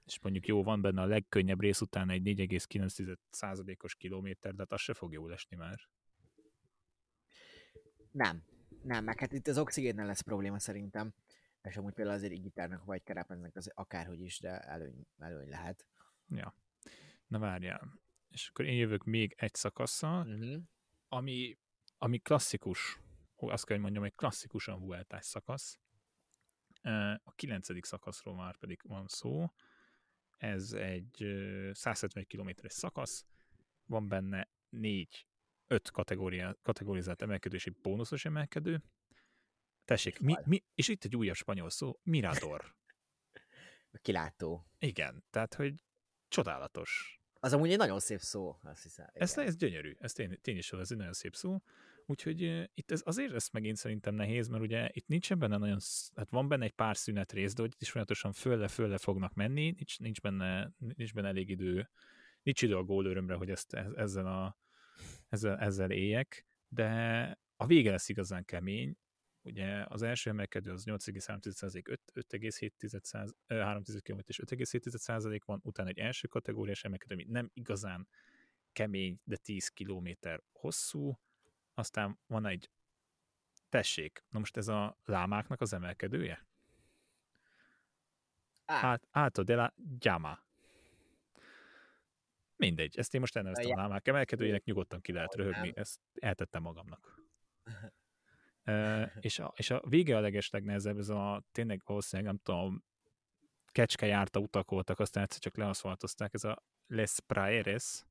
És mondjuk jó, van benne a legkönnyebb rész után egy 4,9%-os kilométer, de hát az se fog jól esni már. Nem. Nem, meg hát itt az oxigénnel lesz probléma szerintem. És amúgy például azért igitárnak vagy kerápeznek az akárhogy is, de előny, előny lehet. Ja. Na várjál. És akkor én jövök még egy szakasszal, uh-huh. ami, ami klasszikus, azt kell, hogy mondjam, egy klasszikusan vueltás szakasz, A kilencedik szakaszról már pedig van szó. Ez egy 170 kilométeres szakasz, van benne négy, öt kategória, kategorizált emelkedő és egy bónuszos emelkedő. Tessék, mi, mi, és itt egy újabb spanyol szó, Mirador. Kilátó. Igen, tehát, hogy csodálatos. Az amúgy egy nagyon szép szó, azt hiszem. Ez, ez gyönyörű, ez tény, tény is ez egy nagyon szép szó. Úgyhogy itt ez, azért ez megint szerintem nehéz, mert ugye itt nincsen benne nagyon, hát van benne egy pár szünet rész, de hogy itt is folyamatosan fölle-fölle fognak menni, nincs, nincs, benne, nincs benne elég idő, nincs idő a gólőrömre, hogy ezt, ezzel, a, ezzel, ezzel éljek, de a vége lesz igazán kemény, Ugye az első emelkedő az 8,3%, 5,7 km és 5,7 van, utána egy első kategóriás emelkedő, ami nem igazán kemény, de 10 km hosszú, aztán van egy tessék, na most ez a lámáknak az emelkedője? Át, Alto de la Llama. Mindegy, ezt én most elneveztem a lámák emelkedőjének, nyugodtan ki lehet röhögni, ezt eltettem magamnak. és, a, és a vége a legeslegnehezebb, ez a tényleg valószínűleg nem tudom, kecske járta utak voltak, aztán egyszer csak leaszfaltozták, ez a Les Praeres,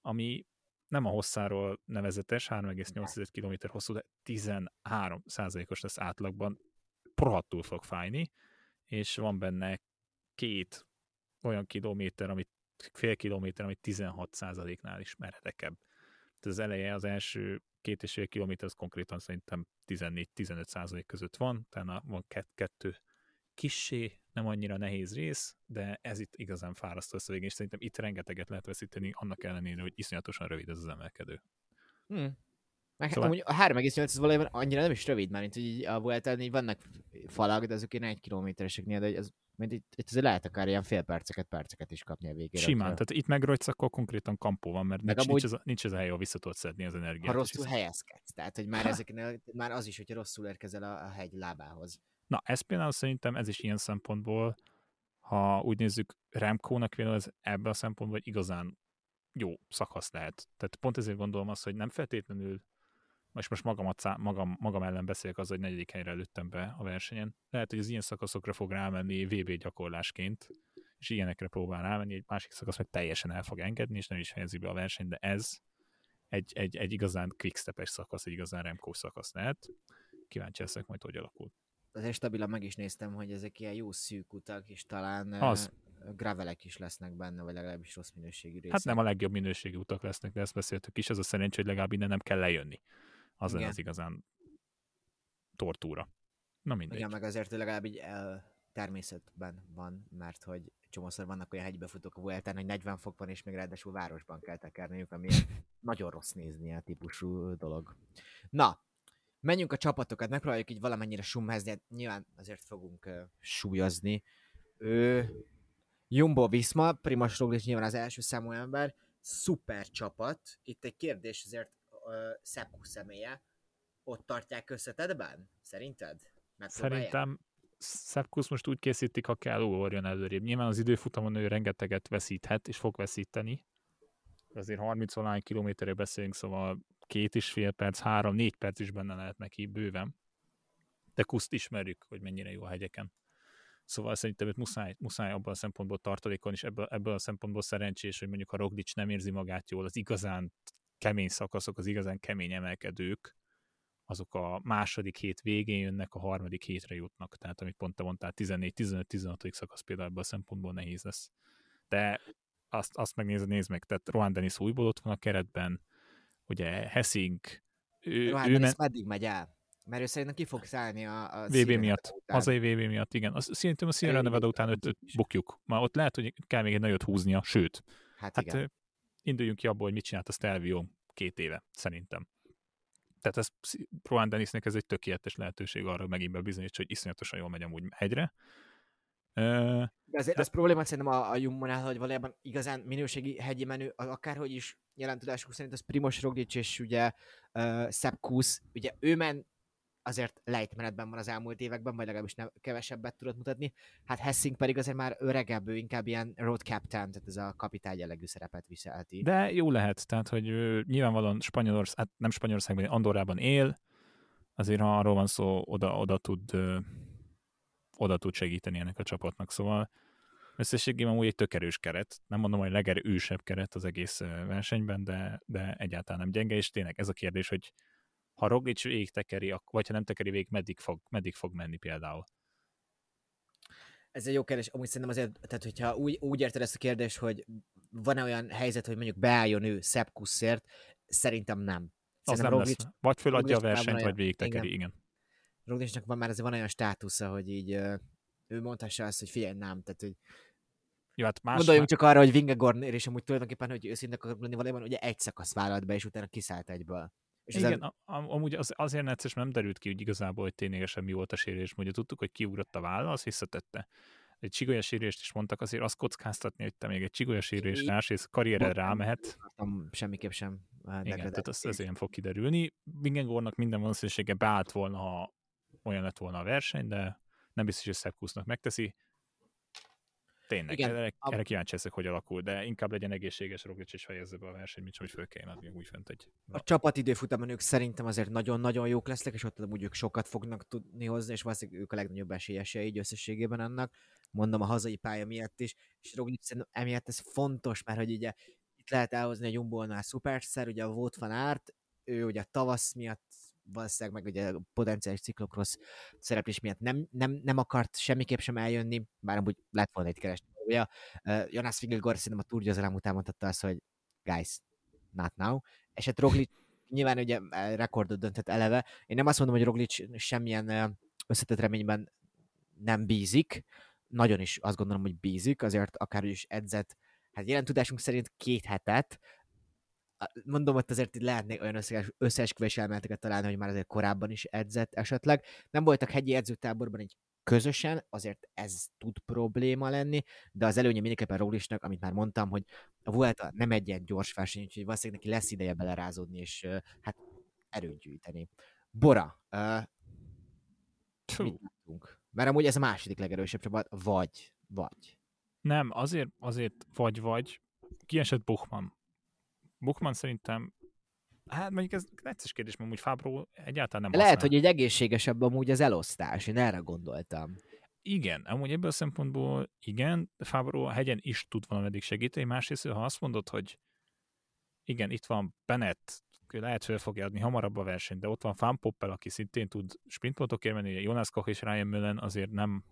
ami nem a hosszáról nevezetes, 3,8 km hosszú, de 13 os lesz átlagban, prohadtul fog fájni, és van benne két olyan kilométer, amit fél kilométer, ami 16 nál is meredekebb. Tehát az eleje, az első két és fél kilométer, az konkrétan szerintem 14-15 százalék között van, tehát van kettő kissé, nem annyira nehéz rész, de ez itt igazán fárasztó lesz a végén, és szerintem itt rengeteget lehet veszíteni, annak ellenére, hogy iszonyatosan rövid ez az emelkedő. Hmm. Meg szóval... amúgy a 3,8 az valójában annyira nem is rövid, mert így a Vueltán vannak falak, de azok ilyen egy kilométereseknél, de ez, mint itt, itt azért lehet akár ilyen fél perceket, perceket is kapni a végére. Simán, tehát itt megrogysz, akkor konkrétan kampó van, mert nincs, amúgy, nincs, ez a, nincs ez a hely, ahol vissza tudod szedni az energiát. Ha rosszul helyezkedsz, tehát hogy már ezeknél, már az is, hogyha rosszul érkezel a, a hegy lábához. Na, ez például szerintem ez is ilyen szempontból, ha úgy nézzük, Remkónak például ez ebben a szempontból igazán jó szakasz lehet. Tehát pont ezért gondolom azt, hogy nem feltétlenül most most magamat, magam, magam ellen beszélek az, hogy negyedik helyre előttem be a versenyen. Lehet, hogy az ilyen szakaszokra fog rámenni VB gyakorlásként, és ilyenekre próbál rámenni, egy másik szakasz meg teljesen el fog engedni, és nem is helyezi be a versenyt, de ez egy, egy, egy igazán quickstep szakasz, egy igazán Remco szakasz lehet. Kíváncsi leszek majd, hogy alakul. Azért stabilan meg is néztem, hogy ezek ilyen jó szűk utak, és talán az. gravelek is lesznek benne, vagy legalábbis rossz minőségű részek. Hát nem a legjobb minőségű utak lesznek, de ezt beszéltük is, az a szerencsé, hogy legalább innen nem kell lejönni az lenne az igazán tortúra. Na mindegy. Igen, meg azért legalább így el, természetben van, mert hogy csomószor vannak olyan hegybefutók a Vueltán, hogy 40 fok van, és még ráadásul városban kell tekerniük, ami nagyon rossz nézni a típusú dolog. Na, menjünk a csapatokat, megpróbáljuk így valamennyire sumhezni, nyilván azért fogunk uh, súlyozni. Ő, Jumbo Visma, Primoz Roglic nyilván az első számú ember, szuper csapat. Itt egy kérdés azért Szepku személye, ott tartják összetedben? Szerinted? Szerintem Szepkusz most úgy készítik, ha kell, ugorjon előrébb. Nyilván az időfutamon ő rengeteget veszíthet, és fog veszíteni. Azért 30 valány kilométerre beszélünk, szóval két és fél perc, három, négy perc is benne lehet neki bőven. De Kuszt ismerjük, hogy mennyire jó a hegyeken. Szóval szerintem őt muszáj, muszáj abban a szempontból tartalékon, és ebből, ebből a szempontból szerencsés, hogy mondjuk a Roglic nem érzi magát jól, az igazán kemény szakaszok, az igazán kemény emelkedők, azok a második hét végén jönnek, a harmadik hétre jutnak. Tehát amit pont te mondtál, 14-15-16. szakasz például ebből a szempontból nehéz lesz. De azt, azt megnézed, nézd meg, tehát Rohan Dennis újból ott van a keretben, ugye Hessing, ő, Rohan ő Dennis men... meddig megy el? Mert ő szerintem ki fog szállni a, a VB miatt. Hazai VB miatt, igen. Azt, szerintem a Sierra Nevada után őt, őt bukjuk. Már ott lehet, hogy kell még egy nagyot húznia, sőt. Hát, hát igen induljunk ki abból, hogy mit csinált a Stelvio két éve, szerintem. Tehát ez Rohan Dennisnek ez egy tökéletes lehetőség arra, hogy megint bebizonyítsa, hogy iszonyatosan jól megy amúgy hegyre. De azért de... az problémát szerintem a, a Jummonál, hogy valójában igazán minőségi hegyi menő, akárhogy is jelentudásuk szerint az Primos Roglic és ugye uh, Sepp Kuss, ugye ő men azért lejtmenetben van az elmúlt években, vagy legalábbis nem, kevesebbet tudott mutatni. Hát Hessing pedig azért már öregebb, ő inkább ilyen road captain, tehát ez a kapitány jellegű szerepet viselti. De jó lehet, tehát hogy ő, nyilvánvalóan Spanyolország, hát nem Spanyolországban, Andorrában él, azért ha arról van szó, oda, oda tud oda tud segíteni ennek a csapatnak, szóval összességében úgy egy tök erős keret. Nem mondom, hogy legerősebb keret az egész versenyben, de, de egyáltalán nem gyenge, és tényleg ez a kérdés, hogy ha Roglic végig tekeri, vagy ha nem tekeri végig, meddig fog, meddig fog menni például? Ez egy jó kérdés. Amúgy szerintem azért, tehát hogyha úgy, úgy érted ezt a kérdést, hogy van-e olyan helyzet, hogy mondjuk beálljon ő Szepkuszért, szerintem nem. Szerintem az nem Roglic, lesz. Vagy föladja a versenyt, vagy végig tekeri, igen. igen. Roglicnak van már azért van olyan státusza, hogy így ő mondhassa azt, hogy figyelj, nem, tehát hogy jó, hát más Gondoljunk már... csak arra, hogy Vingegorn és amúgy tulajdonképpen, hogy őszinte akarok lenni valójában, ugye egy szakasz vállalt be, és utána kiszállt egyből. És Igen, ezen... amúgy az, azért necces, nem derült ki, hogy igazából, hogy ténylegesen mi volt a sérülés. Ugye tudtuk, hogy kiugrott a válla, az visszatette. Egy csigolya sérülést is mondtak, azért azt kockáztatni, hogy te még egy csigolya sérülés rásérsz, karrierre rámehet. Semmiképp sem. Igen, tehát az, az ilyen fog kiderülni. Vingegornak minden valószínűsége beállt volna, ha olyan lett volna a verseny, de nem biztos, hogy Szepkusznak megteszi. Tényleg, Igen, erre, a... erre kíváncsi leszek, hogy alakul, de inkább legyen egészséges Roglic és fejezze be a versenyt, mint hogy föl kell adni úgy fent egy... A csapat időfutamon ők szerintem azért nagyon-nagyon jók lesznek, és ott úgy ők sokat fognak tudni hozni, és valószínűleg ők a legnagyobb esélyesei így összességében annak. Mondom a hazai pálya miatt is, és Roglic szerintem emiatt ez fontos, mert hogy ugye itt lehet elhozni egy Jumbo-nál szuperszer, ugye a Volt van Árt, ő ugye tavasz miatt valószínűleg meg ugye a potenciális ciklokrosz szereplés miatt nem, nem, nem akart semmiképp sem eljönni, bár amúgy lett volna egy keresni. Uh, Jonas Figel szerintem a túrgyőzelem után mondhatta azt, hogy guys, not now. És hát Roglic nyilván ugye e, rekordot döntött eleve. Én nem azt mondom, hogy Roglic semmilyen összetett reményben nem bízik, nagyon is azt gondolom, hogy bízik, azért akár is edzett, hát jelen tudásunk szerint két hetet, mondom, hogy azért itt lehetnék olyan összeesküvés elméleteket találni, hogy már azért korábban is edzett esetleg. Nem voltak hegyi edzőtáborban egy közösen, azért ez tud probléma lenni, de az előnye mindenképpen Rólisnak, amit már mondtam, hogy a Vuelta nem egy ilyen gyors verseny, úgyhogy valószínűleg neki lesz ideje belerázódni, és hát erőt gyűjteni. Bora, uh, mit látunk? Mert amúgy ez a második legerősebb csapat, vagy, vagy. Nem, azért, azért vagy, vagy. Kiesett Buchmann. Buchmann szerintem Hát mondjuk ez necces kérdés, mert úgy Fábró egyáltalán nem Lehet, használ. hogy egy egészségesebb amúgy az elosztás, én erre gondoltam. Igen, amúgy ebből a szempontból igen, Fábró a hegyen is tud valameddig segíteni, másrészt, ha azt mondod, hogy igen, itt van Bennett, lehet fel fogja adni hamarabb a versenyt, de ott van Fan Poppel, aki szintén tud sprintpontokért menni, Jonas Koch és Ryan Mullen azért nem,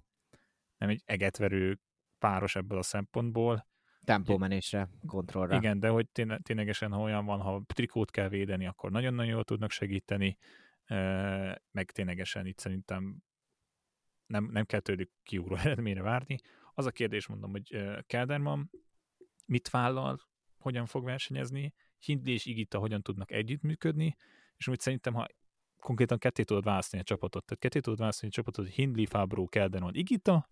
nem egy egetverő páros ebből a szempontból, tempómenésre, kontrollra. Igen, de hogy tényleg, ténylegesen, ha olyan van, ha trikót kell védeni, akkor nagyon-nagyon jól tudnak segíteni, meg ténylegesen itt szerintem nem, nem kell tőlük kiugró eredményre várni. Az a kérdés, mondom, hogy Kelderman mit vállal, hogyan fog versenyezni, Hindley és Igita hogyan tudnak együttműködni, és úgy szerintem, ha konkrétan ketté tudod választani a csapatot, tehát ketté tudod választani a csapatot, Hindley, Fabro, Kelderman, Igita,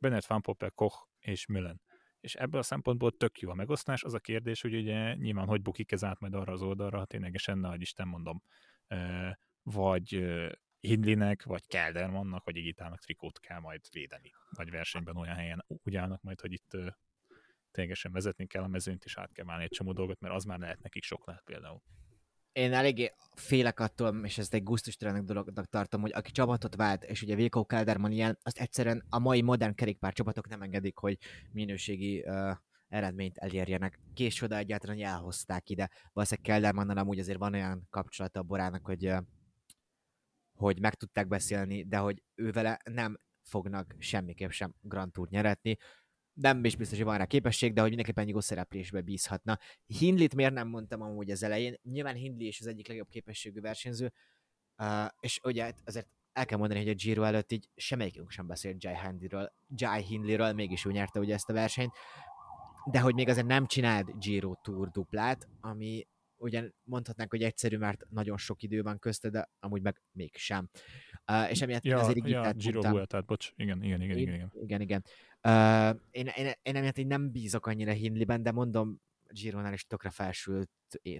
Bennett, Van Poppel, Koch és Müllen és ebből a szempontból tök jó a megosztás. Az a kérdés, hogy ugye nyilván hogy bukik ez át majd arra az oldalra, ha ténylegesen, nagy Isten mondom, vagy Hindlinek, vagy Keldermannak, vagy Igitának trikót kell majd védeni, vagy versenyben olyan helyen úgy állnak majd, hogy itt ténylegesen vezetni kell a mezőnyt, és át kell válni egy csomó dolgot, mert az már lehet nekik sok lehet például én eléggé félek attól, és ezt egy gusztustalannak dolognak tartom, hogy aki csapatot vált, és ugye Vilko Kelderman ilyen, azt egyszerűen a mai modern kerékpár csapatok nem engedik, hogy minőségi uh, eredményt elérjenek. Később egyáltalán elhozták ide. Valószínűleg Keldermannal amúgy azért van olyan kapcsolata a Borának, hogy, uh, hogy meg tudták beszélni, de hogy ő vele nem fognak semmiképp sem Grand Tour nyeretni nem is biztos, hogy van rá képesség, de hogy mindenképpen jó szereplésbe bízhatna. Hindlit miért nem mondtam amúgy az elején? Nyilván Hindli is az egyik legjobb képességű versenyző, uh, és ugye azért el kell mondani, hogy a Giro előtt így semmelyikünk sem beszélt Jai Hindliről, Jai Hindliről, mégis ő nyerte ugye ezt a versenyt, de hogy még azért nem csinált Giro Tour duplát, ami ugyan mondhatnánk, hogy egyszerű, mert nagyon sok idő van közte, de amúgy meg mégsem. Uh, és emiatt ja, azért ja, Giro Vueltát, bocs, igen, igen, igen, igen. Igen, igen. igen. Uh, én, én, én emiatt így nem bízok annyira Hindliben, de mondom, Gironál is tökre felsült,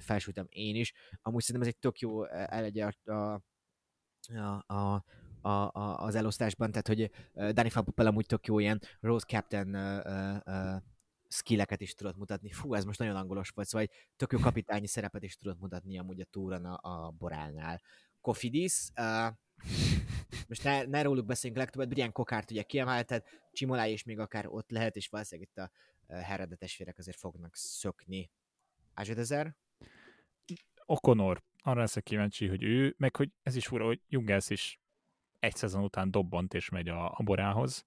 felsültem én is. Amúgy szerintem ez egy tök jó elegye a, a, a, a, a, az elosztásban, tehát hogy Danny Fabupel amúgy tök jó ilyen Rose Captain uh, uh, skilleket is tudott mutatni. Fú, ez most nagyon angolos volt, szóval egy tök jó kapitányi szerepet is tudott mutatni amúgy a túron a, a Borálnál. Kofidis, uh, most ne, ne róluk beszéljünk legtöbbet, Brian Kokárt ugye kiemelted, Csimolá is még akár ott lehet, és valószínűleg itt a Heredetes férek azért fognak szökni. Ázsedezer? Okonor, arra leszek kíváncsi, hogy ő, meg hogy ez is fura, hogy Jungels is egy szezon után dobbant és megy a, a borához.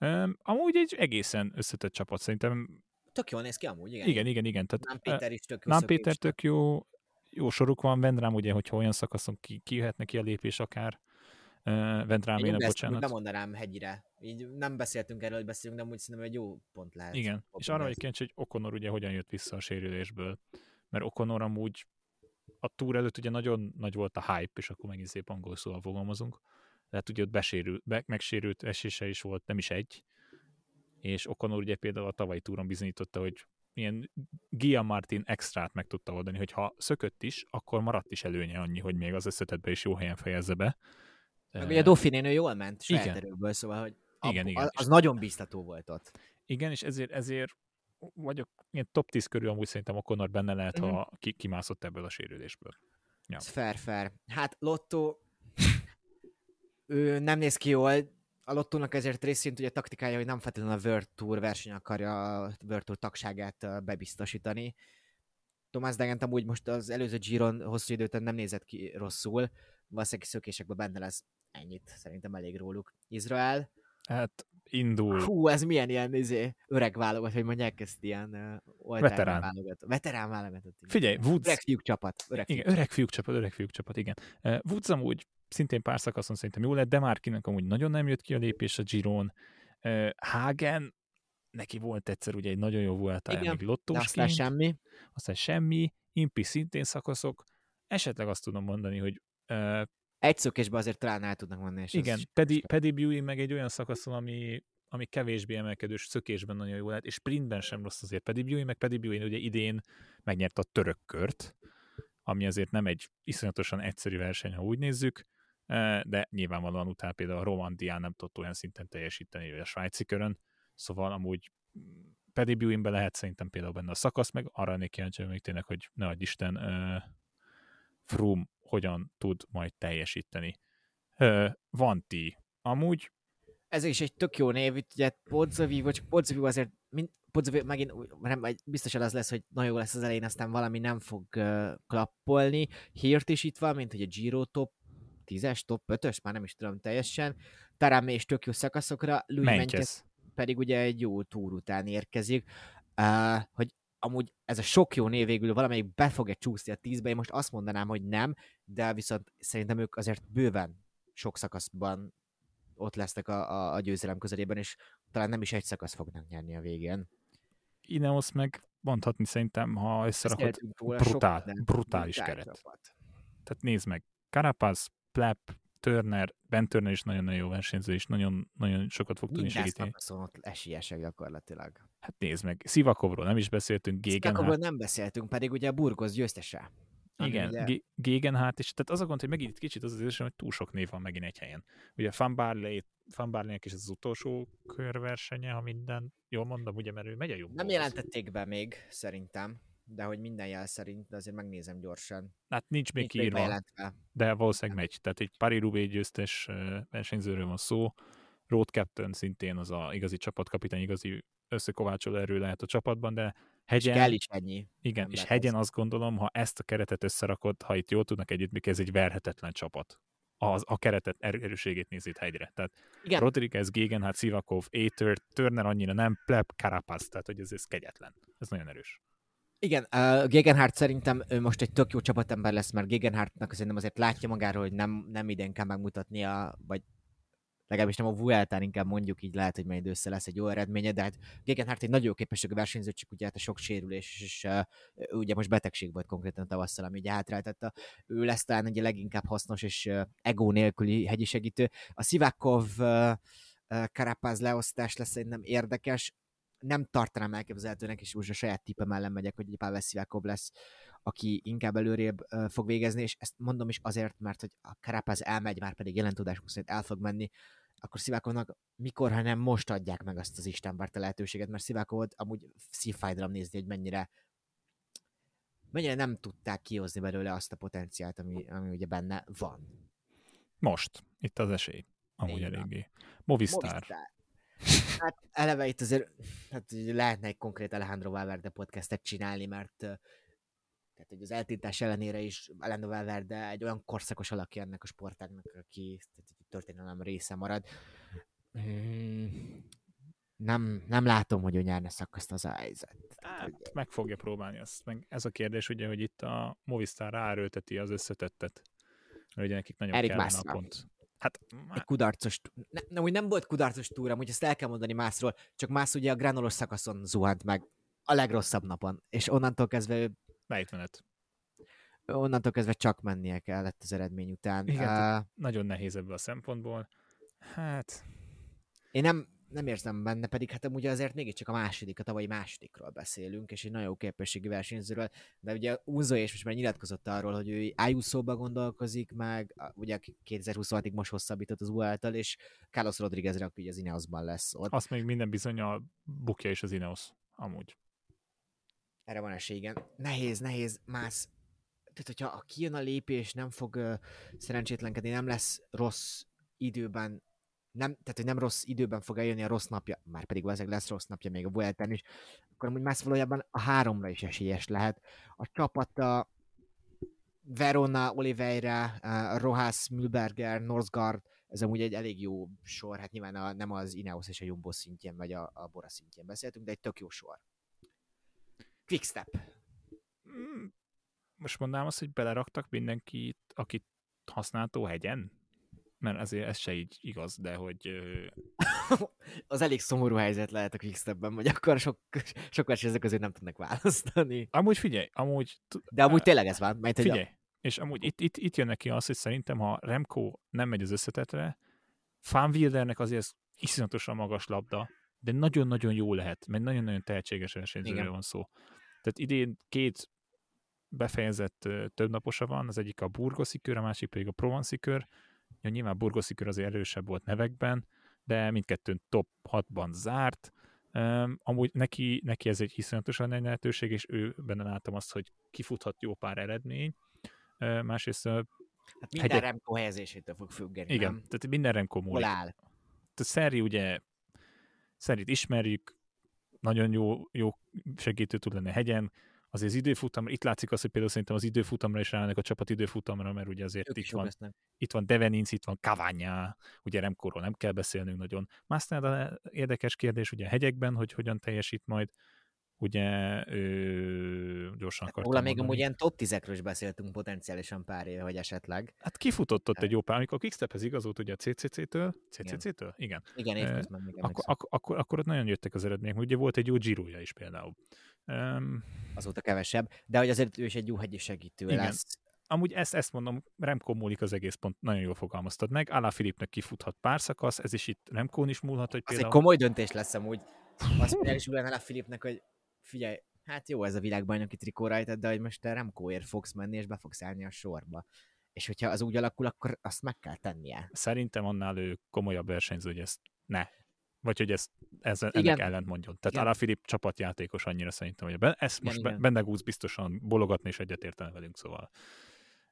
Um, amúgy egy egészen összetett csapat, szerintem. Tök jól néz ki amúgy, igen. Igen, igen, igen. Tehát, Nem Péter is tök jó. Nem Péter tök jó, jó soruk van, Vendrám ugye, hogyha olyan szakaszon ki, ki jöhet neki a lépés akár. Uh, Vendrámének, bocsánat. Nem mondanám hegyire. Így nem beszéltünk erről, hogy beszélünk, de úgy szerintem egy jó pont lehet. Igen, és arra egy kíváncsi, hogy Okonor ugye hogyan jött vissza a sérülésből. Mert Okonor amúgy a túr előtt ugye nagyon nagy volt a hype, és akkor megint szép angol szóval fogalmazunk. Tehát ugye ott besérült, be, megsérült esése is volt, nem is egy. És Okonor ugye például a tavalyi túron bizonyította, hogy ilyen Gia Martin extrát meg tudta oldani, hogy ha szökött is, akkor maradt is előnye annyi, hogy még az összetetbe is jó helyen fejezze be. Meg ugye Dauphinénő jól ment saját igen. erőből, szóval hogy igen, igen. Az, nagyon biztató volt ott. Igen, és ezért, ezért vagyok ilyen top 10 körül amúgy szerintem a Conor benne lehet, mm-hmm. ha ki, kimászott ebből a sérülésből. Ja. Ez fair, fair. Hát Lotto ő nem néz ki jól, a Lottónak ezért részint ugye taktikája, hogy nem feltétlenül a World Tour verseny akarja a World Tour tagságát bebiztosítani. Tomás Degent amúgy most az előző Giron hosszú időt nem nézett ki rosszul, valószínűleg szökésekben benne lesz ennyit, szerintem elég róluk. Izrael. Hát indul. Hú, ez milyen ilyen izé, öreg válogat, hogy mondják ezt ilyen uh, veterán. válogat. Veterán válogatott. Figyelj, Woods. Öreg fiúk csapat. Öreg fiúk. Igen, öreg fiúk csapat, öreg fiúk csapat, igen. Uh, Woods amúgy szintén pár szakaszon szerintem jó lett, de Márkinek amúgy nagyon nem jött ki a lépés a Giron. Hagen, neki volt egyszer ugye egy nagyon jó volt még lottósként. aztán semmi. Aztán semmi. Impi szintén szakaszok. Esetleg azt tudom mondani, hogy uh, egy szökésbe azért talán el tudnak menni. És Igen, Pedi, Pedi Buey meg egy olyan szakaszon, ami, ami kevésbé emelkedős, szökésben nagyon jó lehet, és sprintben sem rossz azért Pedi Buey, meg Pedi Buey ugye idén megnyerte a török kört, ami azért nem egy iszonyatosan egyszerű verseny, ha úgy nézzük, de nyilvánvalóan utána például a Romandián nem tudott olyan szinten teljesíteni, vagy a svájci körön, szóval amúgy Pedi Buey-be lehet szerintem például benne a szakasz, meg arra ennél kíváncsi még tényleg, hogy ne adj Isten, uh, Froome hogyan tud majd teljesíteni. Van ti. Amúgy ez is egy tök jó név, ugye Podzovi, vagy Podzovi azért, mint, Podzovi megint nem, biztosan az lesz, hogy nagyon jó lesz az elején, aztán valami nem fog uh, klappolni. Hírt is itt van, mint hogy a Giro top 10-es, top 5-ös, már nem is tudom teljesen. Tarámé és tök jó szakaszokra, Louis pedig ugye egy jó túr után érkezik. Uh, hogy amúgy ez a sok jó név végül valamelyik be fog-e csúszni a tízbe, én most azt mondanám, hogy nem, de viszont szerintem ők azért bőven sok szakaszban ott lesznek a, a, a győzelem közelében, és talán nem is egy szakasz fognak nyerni a végén. Ineos meg mondhatni szerintem, ha összerakod, brutál, sok, brutális keret. Csapat. Tehát nézd meg, Carapaz, Plep, Turner, Ben Turner is nagyon-nagyon jó versenyző, és nagyon, nagyon sokat fog tudni segíteni. Minden ott esélyesek gyakorlatilag. Hát nézd meg, Szivakovról nem is beszéltünk. Szivakovról nem beszéltünk, pedig ugye a Burgos győztese. Igen, ugye... Gegenhardt, és tehát az a gond, hogy megint kicsit az az érzésem, hogy túl sok név van megint egy helyen. Ugye Van Barley, Van Barley-nek is az utolsó körversenye, ha minden jól mondom, ugye, mert ő megy a jobb. Nem jelentették be még, szerintem de hogy minden jel szerint, de azért megnézem gyorsan. Hát nincs még nincs kiírva, de valószínűleg megy. Tehát egy Paris-Roubaix győztes versenyzőről van szó, Road Captain szintén az a igazi csapatkapitány, igazi összekovácsoló erő lehet a csapatban, de hegyen... És kell is ennyi. Igen, és hegyen azt gondolom, ha ezt a keretet összerakod, ha itt jól tudnak együtt, ez egy verhetetlen csapat. Az, a keretet er- erőségét nézít hegyre. Tehát Igen. Rodriguez, Gegenhardt, Sivakov, Aether, Turner annyira nem, Pleb, Carapaz, tehát hogy ez, ez kegyetlen. Ez nagyon erős. Igen, uh, Gegenhardt szerintem ő most egy tök jó csapatember lesz, mert Gegenhardtnak szerintem azért látja magáról, hogy nem, nem idén kell megmutatnia, vagy legalábbis nem a Vueltán inkább mondjuk így lehet, hogy majd össze lesz egy jó eredménye, de hát Gegenhardt egy nagyon jó képességű versenyző, csak ugye hát a sok sérülés, és uh, ugye most betegség volt konkrétan tavasszal, ami ugye hátráltatta. Ő lesz talán egy leginkább hasznos és uh, ego nélküli hegyi segítő. A Sivakov uh, Karapáz leosztás lesz szerintem érdekes nem tartanám elképzelhetőnek, és most a saját tippem ellen megyek, hogy egy Pavel Szivákov lesz, aki inkább előrébb fog végezni, és ezt mondom is azért, mert hogy a Karapaz elmegy, már pedig jelen tudásunk szerint el fog menni, akkor Szivákovnak mikor, ha nem most adják meg azt az Istenbárta lehetőséget, mert Szivákovot amúgy szívfájdalom nézni, hogy mennyire mennyire nem tudták kihozni belőle azt a potenciált, ami, ami ugye benne van. Most, itt az esély. amúgy Én eléggé. Movistar. Movistar. Hát eleve itt azért hát lehetne egy konkrét Alejandro Valverde podcastet csinálni, mert tehát, hogy az eltintás ellenére is Alejandro Valverde egy olyan korszakos alakja ennek a sportágnak, aki történelem része marad. Hmm, nem, nem látom, hogy ő nyerne szakaszt az a helyzet. Hát, meg fogja próbálni azt. Meg ez a kérdés ugye, hogy itt a Movistar ráerőlteti az összetettet. Hogy ugye nekik nagyon Erik kellene a pont. Hát, egy kudarcos, ne, nem, úgy nem volt kudarcos túra, hogy ezt el kell mondani másról, csak más ugye a granolos szakaszon zuhant meg a legrosszabb napon, és onnantól kezdve ő... Melyik menet? Onnantól kezdve csak mennie kellett az eredmény után. Igen, uh, nagyon nehéz ebből a szempontból. Hát... Én nem, nem érzem benne, pedig hát ugye azért mégiscsak a második, a tavalyi másodikról beszélünk, és egy nagyon jó képességi versenyzőről, de ugye Unzo és most már nyilatkozott arról, hogy ő Ayuso-ba gondolkozik, meg ugye 2026-ig most hosszabbított az U által, és Carlos Rodriguezre, aki ugye az Ineosban lesz ott. Azt még minden bizony a bukja is az Ineos, amúgy. Erre van esély, igen. Nehéz, nehéz, más. Tehát, hogyha kijön a lépés, nem fog uh, szerencsétlenkedni, nem lesz rossz időben nem, tehát hogy nem rossz időben fog eljönni a rossz napja, már pedig valószínűleg lesz rossz napja még a Vueltán is, akkor amúgy más valójában a háromra is esélyes lehet. A csapat a Verona, Oliveira, Rojas, Mühlberger, Norsgaard, ez amúgy egy elég jó sor, hát nyilván a, nem az Ineos és a Jumbo szintjén, vagy a, a Bora szintjén beszéltünk, de egy tök jó sor. Quickstep. Mm, most mondanám azt, hogy beleraktak mindenkit, akit használható hegyen? Mert azért ez se így igaz, de hogy... az elég szomorú helyzet lehet a Quickstepben, hogy akkor sok, sokkal ezek között nem tudnak választani. Amúgy figyelj, amúgy... De amúgy tényleg ez van. Mert figyelj, a... és amúgy itt, itt, itt jön neki az, hogy szerintem, ha Remco nem megy az összetetre, Fanwildernek azért iszonyatosan magas labda, de nagyon-nagyon jó lehet, mert nagyon-nagyon tehetséges versenyzőről van szó. Tehát idén két befejezett többnaposa van, az egyik a Burgoszi kör, a másik pedig a Provanci kör, Ja, nyilván Burgoszi kör azért erősebb volt nevekben, de mindkettőn top 6-ban zárt. Um, amúgy neki, neki ez egy iszonyatosan nagy lehetőség, és ő benne láttam azt, hogy kifuthat jó pár eredmény. Uh, másrészt uh, Hát minden hegyek... Remco helyezésétől fog függeni, Igen, nem? tehát minden Remco múlik. Hol áll? Tehát Szeri ugye, Szerit ismerjük, nagyon jó, jó segítő tud lenni a hegyen, azért az időfutamra, itt látszik az, hogy például szerintem az időfutamra is ráállnak a csapat időfutamra, mert ugye azért itt van, itt van Deveninc, itt van Cavagna, ugye Remkóról nem kell beszélnünk nagyon. Másnál érdekes kérdés ugye a hegyekben, hogy hogyan teljesít majd, ugye ő gyorsan hát, akartam még amúgy ilyen top 10 is beszéltünk potenciálisan pár éve, hogy esetleg. Hát kifutott ott egy jó pár, amikor Quickstephez igazolt ugye a CCC-től, CCC-től? Igen. Igen, évközben akkor, akkor, akkor, akkor, ott nagyon jöttek az eredmények, ugye volt egy jó giro is például. Um, Azóta kevesebb, de hogy azért ő is egy jó hegyi segítő igen. lesz. Amúgy ezt, ezt mondom, Remco múlik az egész pont, nagyon jól fogalmaztad meg. Alá Filipnek kifuthat pár szakasz, ez is itt Remkón is múlhat, hogy például... Ez egy komoly döntés lesz amúgy. Azt mondja is Alá Filipnek, hogy figyelj, hát jó ez a világbajnoki trikó rajtad, de hogy most te Remcoért fogsz menni, és be fogsz állni a sorba. És hogyha az úgy alakul, akkor azt meg kell tennie. Szerintem annál ő komolyabb versenyző, hogy ezt ne vagy hogy ezt, ez, ennek ellent mondjon. Tehát Alá Filip csapatjátékos annyira szerintem, hogy be, ezt igen, most igen. Bendegúz biztosan bologatni és egyetértene velünk, szóval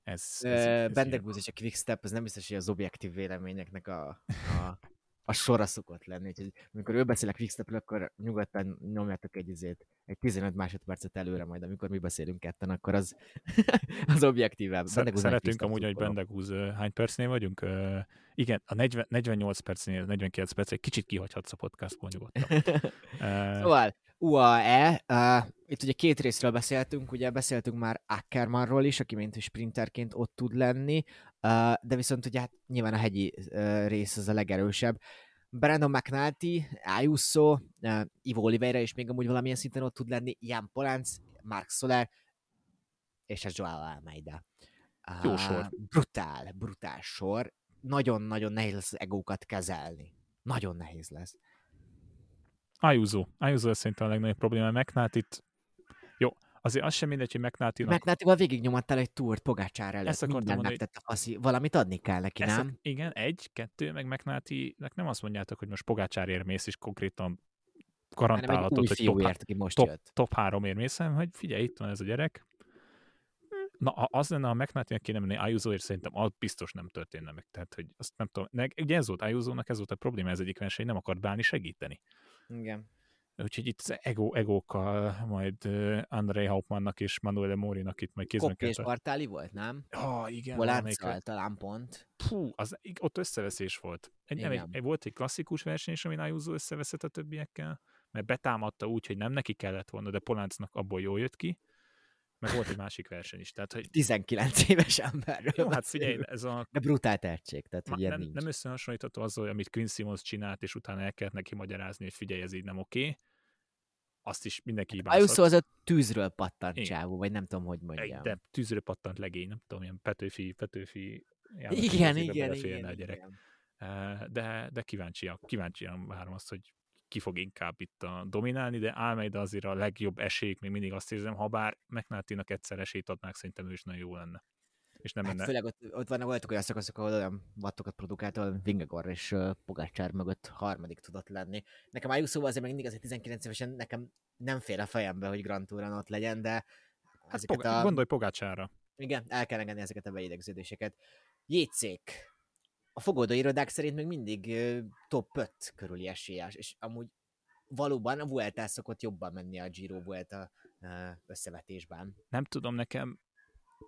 ez, ez, ez Bendegúz és a Quickstep, ez nem biztos, hogy az objektív véleményeknek a, a, a sora szokott lenni. Úgyhogy amikor ő beszél a quickstep akkor nyugodtan nyomjátok egy izét, egy 15 másodpercet előre majd, amikor mi beszélünk ketten, akkor az, az objektívebb. Szer- szeretünk amúgy, hogy Bendegúz hány percnél vagyunk? Uh, igen, a 40, 48 percnél, 49 perc, egy kicsit kihagyhatsz a podcastból nyugodtan. uh, szóval, UAE, uh, itt ugye két részről beszéltünk, ugye beszéltünk már Ackermanról is, aki mint sprinterként ott tud lenni, de viszont ugye hát nyilván a hegyi rész az a legerősebb. Brandon McNulty, Ayuso, Ivo Oliveira is még amúgy valamilyen szinten ott tud lenni, Jan Polánc, Mark Soler, és ez Joao Almeida. Jó sor. Brutál, brutál sor. Nagyon-nagyon nehéz lesz az egókat kezelni. Nagyon nehéz lesz. Ayuso. Ayuso szerintem a legnagyobb probléma. McNulty itt azért az sem mindegy, hogy mcnulty McNulty-val végignyomattál egy túrt Pogácsár előtt. Ezt akartam mondani, hogy... a faszi. Valamit adni kell neki, nem? Igen, egy, kettő, meg mcnulty nem azt mondjátok, hogy most Pogácsárért mész, és konkrétan garantálhatod, hogy top, ért, aki most top, top három érmészem, hogy figyelj, itt van ez a gyerek, Na, az lenne, a McNulty-nek kéne menni Ayuso-ért, szerintem az biztos nem történne meg. Tehát, hogy azt nem tudom. Ugye ez volt Ayuso-nak, ez volt a probléma, ez egyik verseny, nem akart bálni segíteni. Igen. Úgyhogy itt ego, egókkal majd André Hauptmannnak és Manuel Morinak itt majd kézben kell. és Bartáli volt, nem? Ah, igen. Volárcal talán pont. Pú, az, ott összeveszés volt. Egy, nem, egy, volt egy klasszikus verseny is, amin Ayuso összeveszett a többiekkel, mert betámadta úgy, hogy nem neki kellett volna, de Poláncnak abból jól jött ki, meg volt egy másik verseny is. Tehát, hogy... 19 éves emberről Jó, hát figyelj, ez a... De brutál tehetség, tehát Ma, nem, nincs. nem összehasonlítható azzal, amit Quinn Simmons csinált, és utána el kellett neki magyarázni, hogy figyelj, ez így nem oké. Okay azt is mindenki hát, hibázhat. az a tűzről pattant Igen. csávó, vagy nem tudom, hogy mondjam. De tűzről pattant legény, nem tudom, ilyen Petőfi, Petőfi igen, igen, igen, a gyerek. Igen. De, de kíváncsiak, kíváncsian várom azt, hogy ki fog inkább itt a dominálni, de Almeida azért a legjobb esélyük, még mindig azt érzem, ha bár McNulty-nak egyszer esélyt adnák, szerintem ő is nagyon jó lenne. És nem hát menne... Főleg ott, ott vannak voltak olyan szakaszok, ahol olyan vattokat produkált, ahol Vingegor és uh, Pogácsár mögött harmadik tudott lenni. Nekem Ayuso azért még mindig azért 19 évesen nekem nem fél a fejembe, hogy Grand Touron ott legyen, de hát pog- a... gondolj Pogácsára. Igen, el kell engedni ezeket a beidegződéseket. Jétszék. A fogadó irodák szerint még mindig uh, top 5 körüli esélyes, és amúgy valóban a Vuelta szokott jobban menni a Giro Vuelta uh, összevetésben. Nem tudom, nekem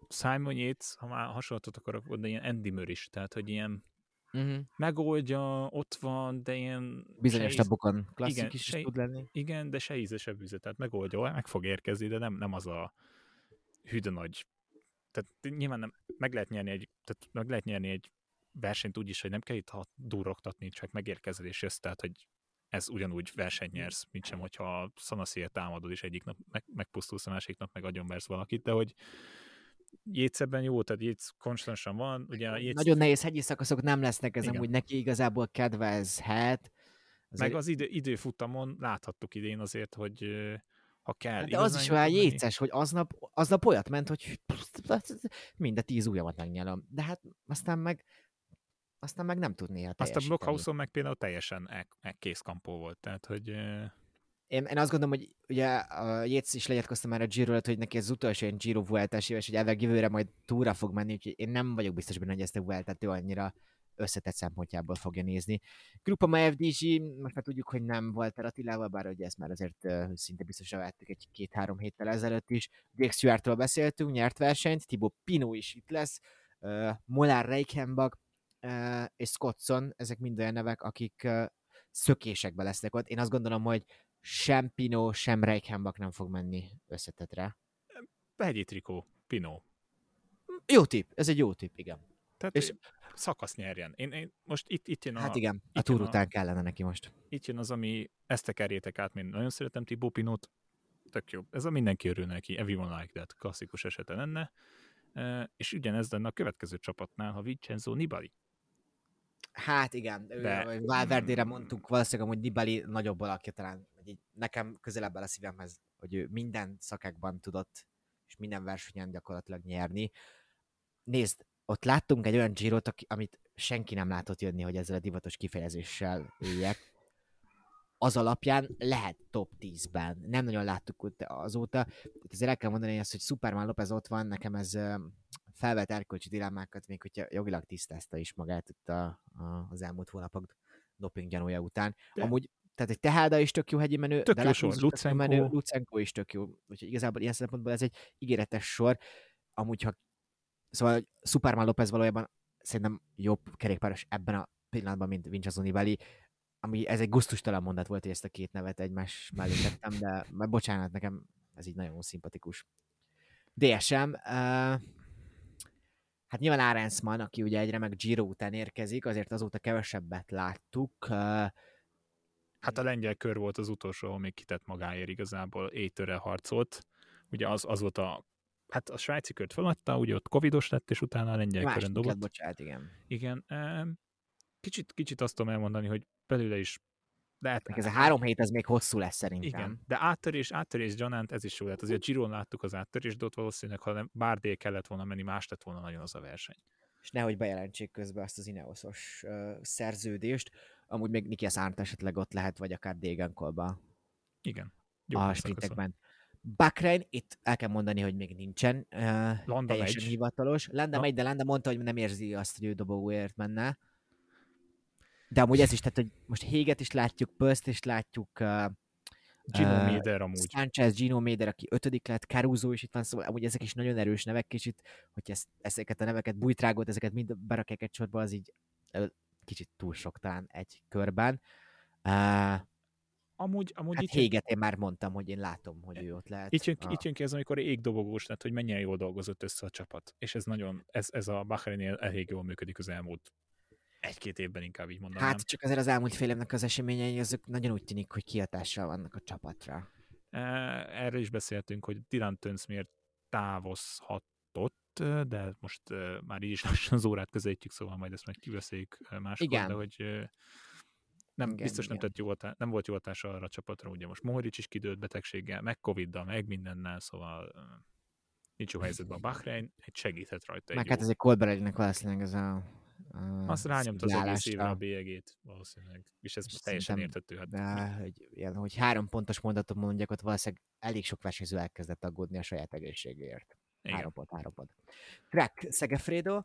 Simon Yates, ha már hasonlatot akarok de ilyen Andy Murray is, tehát, hogy ilyen uh-huh. megoldja, ott van, de ilyen... Bizonyos tabokon klasszik igen, is, se, tud lenni. Igen, de se íze, se bűze, tehát megoldja, meg fog érkezni, de nem, nem az a hűdő nagy... Tehát nyilván nem, meg lehet nyerni egy, tehát meg lehet nyerni egy versenyt úgy is, hogy nem kell itt duroktatni, csak megérkezel és jössz, tehát hogy ez ugyanúgy versenyt nyersz, mint sem, hogyha Szanaszél támadod, és egyik nap meg, megpusztulsz, a másik nap meg agyonversz valakit, de hogy Jécebben jó, tehát Jéc konstantan van. Ugye a Jéc... Nagyon nehéz hegyi szakaszok nem lesznek, ez amúgy neki igazából kedvezhet. Azért... Meg az idő, időfutamon láthattuk idén azért, hogy ha kell. De az is olyan jéces, hogy aznap, aznap olyat ment, hogy mind a tíz ujjamat megnyelem. De hát aztán meg aztán meg nem tudni a Aztán Blockhauson meg például teljesen e, e készkampó volt, tehát hogy én, én azt gondolom, hogy ugye a Jéz is legyatkozta már a giro hogy neki az utolsó ilyen Giro Vueltás éves, hogy elveg jövőre majd túra fog menni, úgyhogy én nem vagyok biztos benne, hogy ezt a Vueltát ő annyira összetett szempontjából fogja nézni. Grupa FDG, most már tudjuk, hogy nem volt Attilával, bár ugye ezt már azért uh, szinte biztosan vettük egy két-három héttel ezelőtt is. Jake Stewart-tól beszéltünk, nyert versenyt, Thibaut Pinot is itt lesz, uh, Molar Reichenbach uh, és Scottson, ezek mind olyan nevek, akik uh, szökésekbe lesznek ott. Én azt gondolom, hogy sem Pino, sem Reichenbach nem fog menni összetetre. Behegyi trikó, Pino. Jó tip, ez egy jó tip, igen. Tehát és szakasz nyerjen. Én, én most itt, itt jön a... Hát igen, a túr után a, kellene neki most. Itt jön az, ami ezt tekerjétek át, mint nagyon szeretem Tibó Pinot, tök jó. Ez a mindenki örül neki, everyone like that, klasszikus esete lenne. E, és ugyanez lenne a következő csapatnál, ha Vincenzo Nibali Hát igen, De... Valverdére mondtuk valószínűleg, hogy Nibali nagyobb alakja talán, így nekem közelebb a szívemhez, hogy ő minden szakákban tudott, és minden versenyen gyakorlatilag nyerni. Nézd, ott láttunk egy olyan Girot, amit senki nem látott jönni, hogy ezzel a divatos kifejezéssel éljek. Az alapján lehet top 10-ben. Nem nagyon láttuk azóta. Ezért el kell mondani azt, hogy Superman Lopez ott van, nekem ez felvett erkölcsi dilemmákat, még hogyha jogilag tisztázta is magát itt a, a, az elmúlt hónapok doping gyanúja után. De. Amúgy tehát egy Teháda is tök jó hegyi menő, tök jó sor, Lucenko. Menő, Lucenko is tök jó. Úgyhogy igazából ilyen szempontból ez egy ígéretes sor. Amúgy, ha szóval Superman Lopez valójában szerintem jobb kerékpáros ebben a pillanatban, mint Vincenzo Nibali, ami ez egy gusztustalan mondat volt, hogy ezt a két nevet egymás mellé tettem, de bocsánat, nekem ez így nagyon szimpatikus. DSM, uh, Hát nyilván Arensman, aki ugye egy remek Giro után érkezik, azért azóta kevesebbet láttuk. Hát a lengyel kör volt az utolsó, ahol még kitett magáért igazából, étőre harcolt. Ugye az, az volt a hát a svájci kört feladta, ugye ott covidos lett, és utána a lengyel Másik körön dobott. Lett, bocsánat, igen. Igen. Kicsit, kicsit azt tudom elmondani, hogy belőle is lehet, ez a három hét, ez még hosszú lesz szerintem. Igen, de áttörés, áttörés Gyanánt, ez is jó lett. Azért Giron láttuk az áttörést, de ott valószínűleg, ha nem Bárdé kellett volna menni, más lett volna nagyon az a verseny. És nehogy bejelentsék közben azt az Ineosos uh, szerződést, amúgy még Nikias Arndt esetleg ott lehet, vagy akár Dégenkolba. Igen. Jó a sprintekben. Bahrain, itt el kell mondani, hogy még nincsen uh, Landa teljesen megy. hivatalos. Landa no. megy, de Landa mondta, hogy nem érzi azt, hogy ő dobogóért menne. De amúgy ez is, tehát, hogy most Héget is látjuk, Pöszt is látjuk, uh, Gino uh, Méder amúgy. Sanchez, Gino Méder, aki ötödik lett, Caruso is itt van, szóval amúgy ezek is nagyon erős nevek, kicsit, hogy ezt, ezeket a neveket, bújtrágot, ezeket mind berakják egy sorba, az így kicsit túl sok talán egy körben. Uh, amúgy, amúgy hát Héget én már mondtam, hogy én látom, hogy ő ott lehet. Itt jön, a... itt jön ki ez, amikor égdobogós lett, hogy mennyire jól dolgozott össze a csapat. És ez nagyon, ez, ez a Bahreinél elég jól működik az elmúlt egy-két évben inkább így mondanám. Hát csak azért az elmúlt fél évnek az eseményei, azok nagyon úgy tűnik, hogy kiatással vannak a csapatra. Erről is beszéltünk, hogy Dylan Tönsz miért távozhatott, de most már így is lassan az órát közelítjük, szóval majd ezt meg kiveszéljük máskor, Igen. de hogy nem, igen, biztos igen. nem, tett jó hatá- nem volt jó hatása arra a csapatra, ugye most Mohoric is kidőlt betegséggel, meg Covid-dal, meg mindennel, szóval nincs jó helyzetben a Bahrein, egy segíthet rajta. Meg hát ez egy Colberegynek valószínűleg ez a azt rányomta az egész évre a bélyegét, valószínűleg. És ez most teljesen értető. Hát. De, hogy, ilyen, hogy három pontos mondatot mondjak, ott valószínűleg elég sok versenyző elkezdett aggódni a saját egészségéért. Igen. Három pont, három pont. Crack Szegefredo,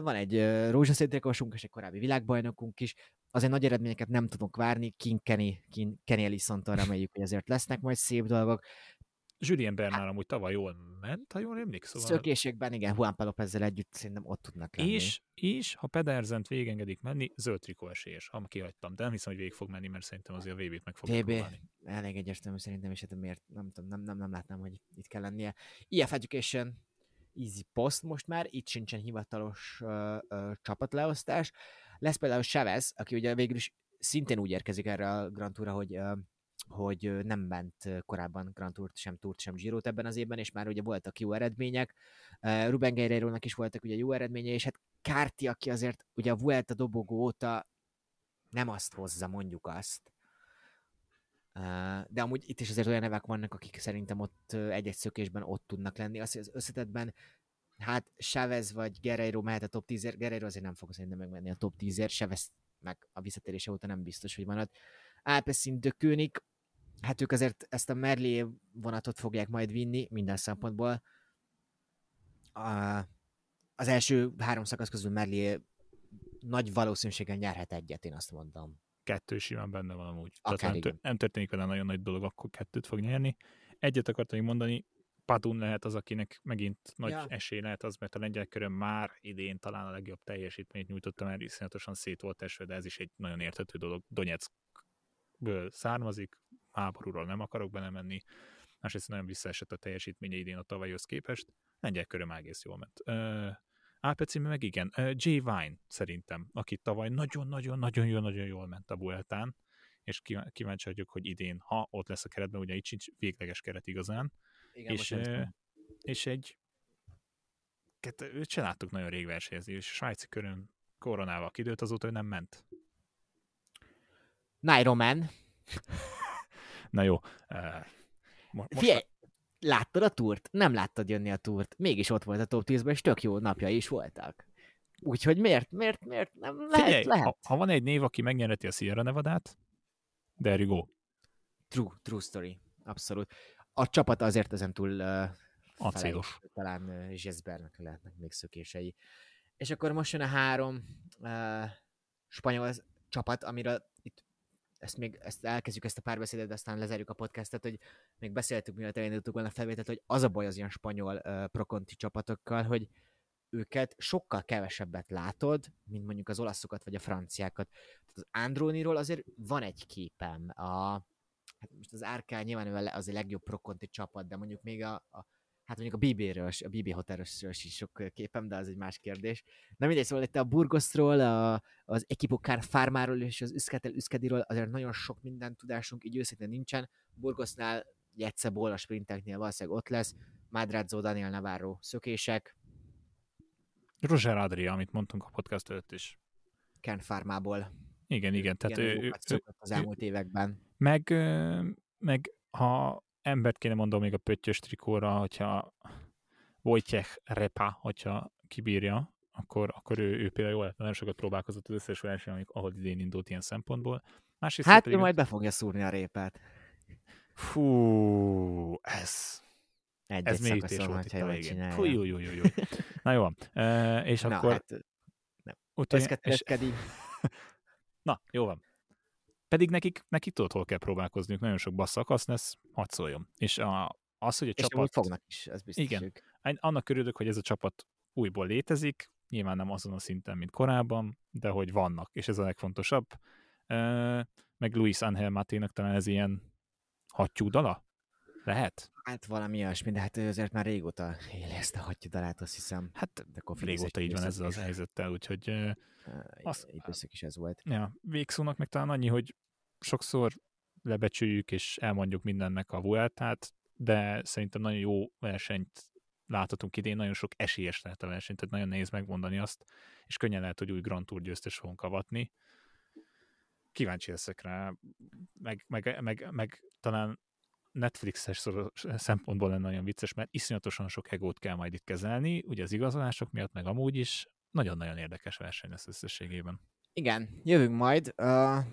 van egy rózsaszéntrikosunk és egy korábbi világbajnokunk is. Azért nagy eredményeket nem tudunk várni. King Kenny, King, Kenny Ellison-tól reméljük, hogy azért lesznek majd szép dolgok. Julien Bernard amúgy tavaly jól ment, ha jól emlékszem. Szóval... Szökéségben igen, Juan Lópezzel együtt szerintem ott tudnak lenni. És, és ha Pedersent végengedik menni, zöld trikó esélyes, ha kihagytam, de nem hiszem, hogy végig fog menni, mert szerintem azért a VB-t meg fog TB, elég egyértelmű szerintem, és hát miért nem tudom, nem, nem, nem látnám, hogy itt kell lennie. IF Education, Easy Post most már, itt sincsen hivatalos uh, uh, csapatleosztás. Lesz például Chavez, aki ugye végül is szintén úgy érkezik erre a Grand Tourra, hogy uh, hogy nem ment korábban Grand Tourt, sem Tourt, sem giro ebben az évben, és már ugye voltak jó eredmények. Ruben guerrero is voltak ugye jó eredményei, és hát Kárti, aki azért ugye a Vuelta dobogó óta nem azt hozza, mondjuk azt. De amúgy itt is azért olyan nevek vannak, akik szerintem ott egy-egy szökésben ott tudnak lenni. Azt, hogy az összetetben hát Chavez vagy Guerrero mehet a top 10 Guerrero azért nem fog szerintem megmenni a top 10-ért, Chavez meg a visszatérése óta nem biztos, hogy van ott. Alpecin de König, hát ők azért ezt a Merlier vonatot fogják majd vinni minden szempontból. A, az első három szakasz közül Merlier nagy valószínűséggel nyerhet egyet, én azt mondom. Kettő simán benne van amúgy. Akár Tehát nem, nem történik vele nagyon nagy dolog, akkor kettőt fog nyerni. Egyet akartam mondani, Padun lehet az, akinek megint nagy ja. esély lehet az, mert a lengyel körön már idén talán a legjobb teljesítményt nyújtotta, mert iszonyatosan szét volt esve, de ez is egy nagyon érthető dolog. Donetskből származik, háborúról nem akarok belemenni, másrészt nagyon visszaesett a teljesítménye idén a tavalyhoz képest, lengyel köröm egész jól ment. Uh, Alpecin meg igen, Jay Vine szerintem, aki tavaly nagyon-nagyon-nagyon jól, ment a Vueltán, és kíváncsi vagyok, hogy idén, ha ott lesz a keretben, ugye itt sincs végleges keret igazán, igen, és, és egy őt se láttuk nagyon rég versenyezni, és a svájci körön koronával kidőlt, azóta ő nem ment. Nairoman. Na jó. Uh, most Figyelj, láttad a túrt? Nem láttad jönni a túrt. Mégis ott volt a top 10-ben, és tök jó napja is voltak. Úgyhogy miért, miért, miért nem lehet, Figyelj, lehet. Ha, ha, van egy név, aki megnyereti a Sierra Nevadát, there you go. True, true story. Abszolút. A csapat azért ezen túl uh, acélos. Talán uh, Zseszbernek lehetnek még szökései. És akkor most jön a három uh, spanyol csapat, amiről itt ezt még ezt elkezdjük ezt a párbeszédet, de aztán lezárjuk a podcastet, hogy még beszéltük, mielőtt elindultuk volna a felvételt, hogy az a baj az ilyen spanyol uh, prokonti csapatokkal, hogy őket sokkal kevesebbet látod, mint mondjuk az olaszokat vagy a franciákat. Az Androniról azért van egy képem. A, hát most az Árkán nyilván az a legjobb prokonti csapat, de mondjuk még a, a hát mondjuk a BB-ről, a BB Hotelosról is sok képem, de az egy más kérdés. Na mindegy, szóval itt a Burgosról, a, az Ekipokár Farmáról és az Üszketel Üszkediről azért nagyon sok minden tudásunk, így őszintén nincsen. Burgosnál Jetszebol a sprinteknél valószínűleg ott lesz, Madrazzo, Daniel Navarro szökések. Roger Adria, amit mondtunk a podcast előtt is. Ken Farmából. Igen, igen. Tehát ő, ő, az elmúlt években. Meg, meg ha embert kéne mondom még a pöttyös trikóra, hogyha Wojciech Repa, hogyha kibírja, akkor, akkor ő, ő például jól nagyon sokat próbálkozott az összes verseny, ahol idén indult ilyen szempontból. Másrészt hát pedig... ő majd be fogja szúrni a répet. Fú, ez... Egy, ez mélyítés volt itt a végén. Fú, jó, jó, jó, jó. Na jó, e, és Na, akkor... Hát, nem. Utána, és... és... Na, jó van. Pedig nekik, nekik tudod, hol kell próbálkozniuk, nagyon sok basszakasz lesz, hadd szóljon. És a, az, hogy a és csapat... fognak is, ez biztos. Igen. Annak örülök, hogy ez a csapat újból létezik, nyilván nem azon a szinten, mint korábban, de hogy vannak, és ez a legfontosabb. Meg Luis Angel Maténak talán ez ilyen hattyúdala? Lehet? Hát valami olyasmi, de hát ő azért már régóta éli ezt a hattyúdalát, azt hiszem. Hát de régóta így van ezzel az helyzettel, úgyhogy azt, is ez volt. Ja, végszónak meg talán annyi, hogy sokszor lebecsüljük és elmondjuk mindennek a Vueltát, de szerintem nagyon jó versenyt láthatunk idén, nagyon sok esélyes lehet a verseny, tehát nagyon nehéz megmondani azt, és könnyen lehet, hogy új Grand Tour győztes fogunk avatni. Kíváncsi leszek rá, meg, meg, meg, meg talán Netflixes szempontból lenne nagyon vicces, mert iszonyatosan sok egót kell majd itt kezelni, ugye az igazolások miatt, meg amúgy is nagyon-nagyon érdekes verseny lesz összességében. Igen, jövünk majd. Uh,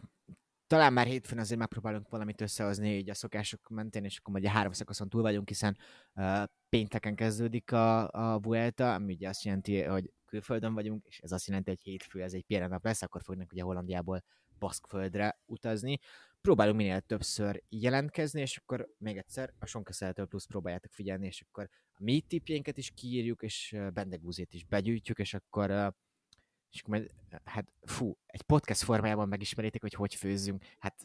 talán már hétfőn azért megpróbálunk valamit összehozni így a szokások mentén, és akkor a három szakaszon túl vagyunk, hiszen uh, pénteken kezdődik a, a Vuelta, ami ugye azt jelenti, hogy külföldön vagyunk, és ez azt jelenti, hogy hétfő ez egy pihen nap lesz, akkor fognak ugye Hollandiából Baszkföldre utazni. Próbálunk minél többször jelentkezni, és akkor még egyszer a Sonka plusz próbáljátok figyelni, és akkor a mi tippjénket is kiírjuk, és Bendegúzét is begyűjtjük, és akkor és akkor majd, hát fú, egy podcast formájában megismeritek, hogy hogy főzzünk. Hát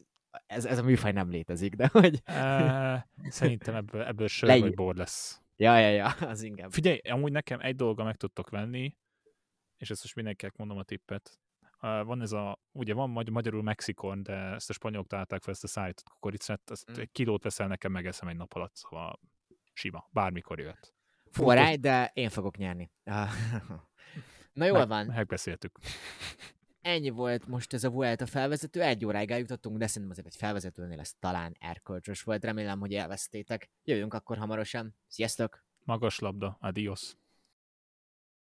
ez, ez a műfaj nem létezik, de hogy... Uh, szerintem ebből, ebből sör vagy bor lesz. Ja, ja, ja, az inkább. Figyelj, amúgy nekem egy dolga meg tudtok venni, és ezt most mindenkinek mondom a tippet. Uh, van ez a, ugye van magy- magyarul Mexikon, de ezt a spanyolok találták fel ezt a szállított kukoricát, azt mm. egy kilót veszel nekem, megeszem egy nap alatt, szóval sima, bármikor jöhet. Forráj, de én fogok nyerni. Na jól Meg, van. Megbeszéltük. Ennyi volt most ez a Vuelta felvezető, egy óráig eljutottunk, de szerintem azért egy felvezetőnél ez talán erkölcsös volt, remélem, hogy elvesztétek. Jövünk akkor hamarosan. Sziasztok! Magas labda, adios!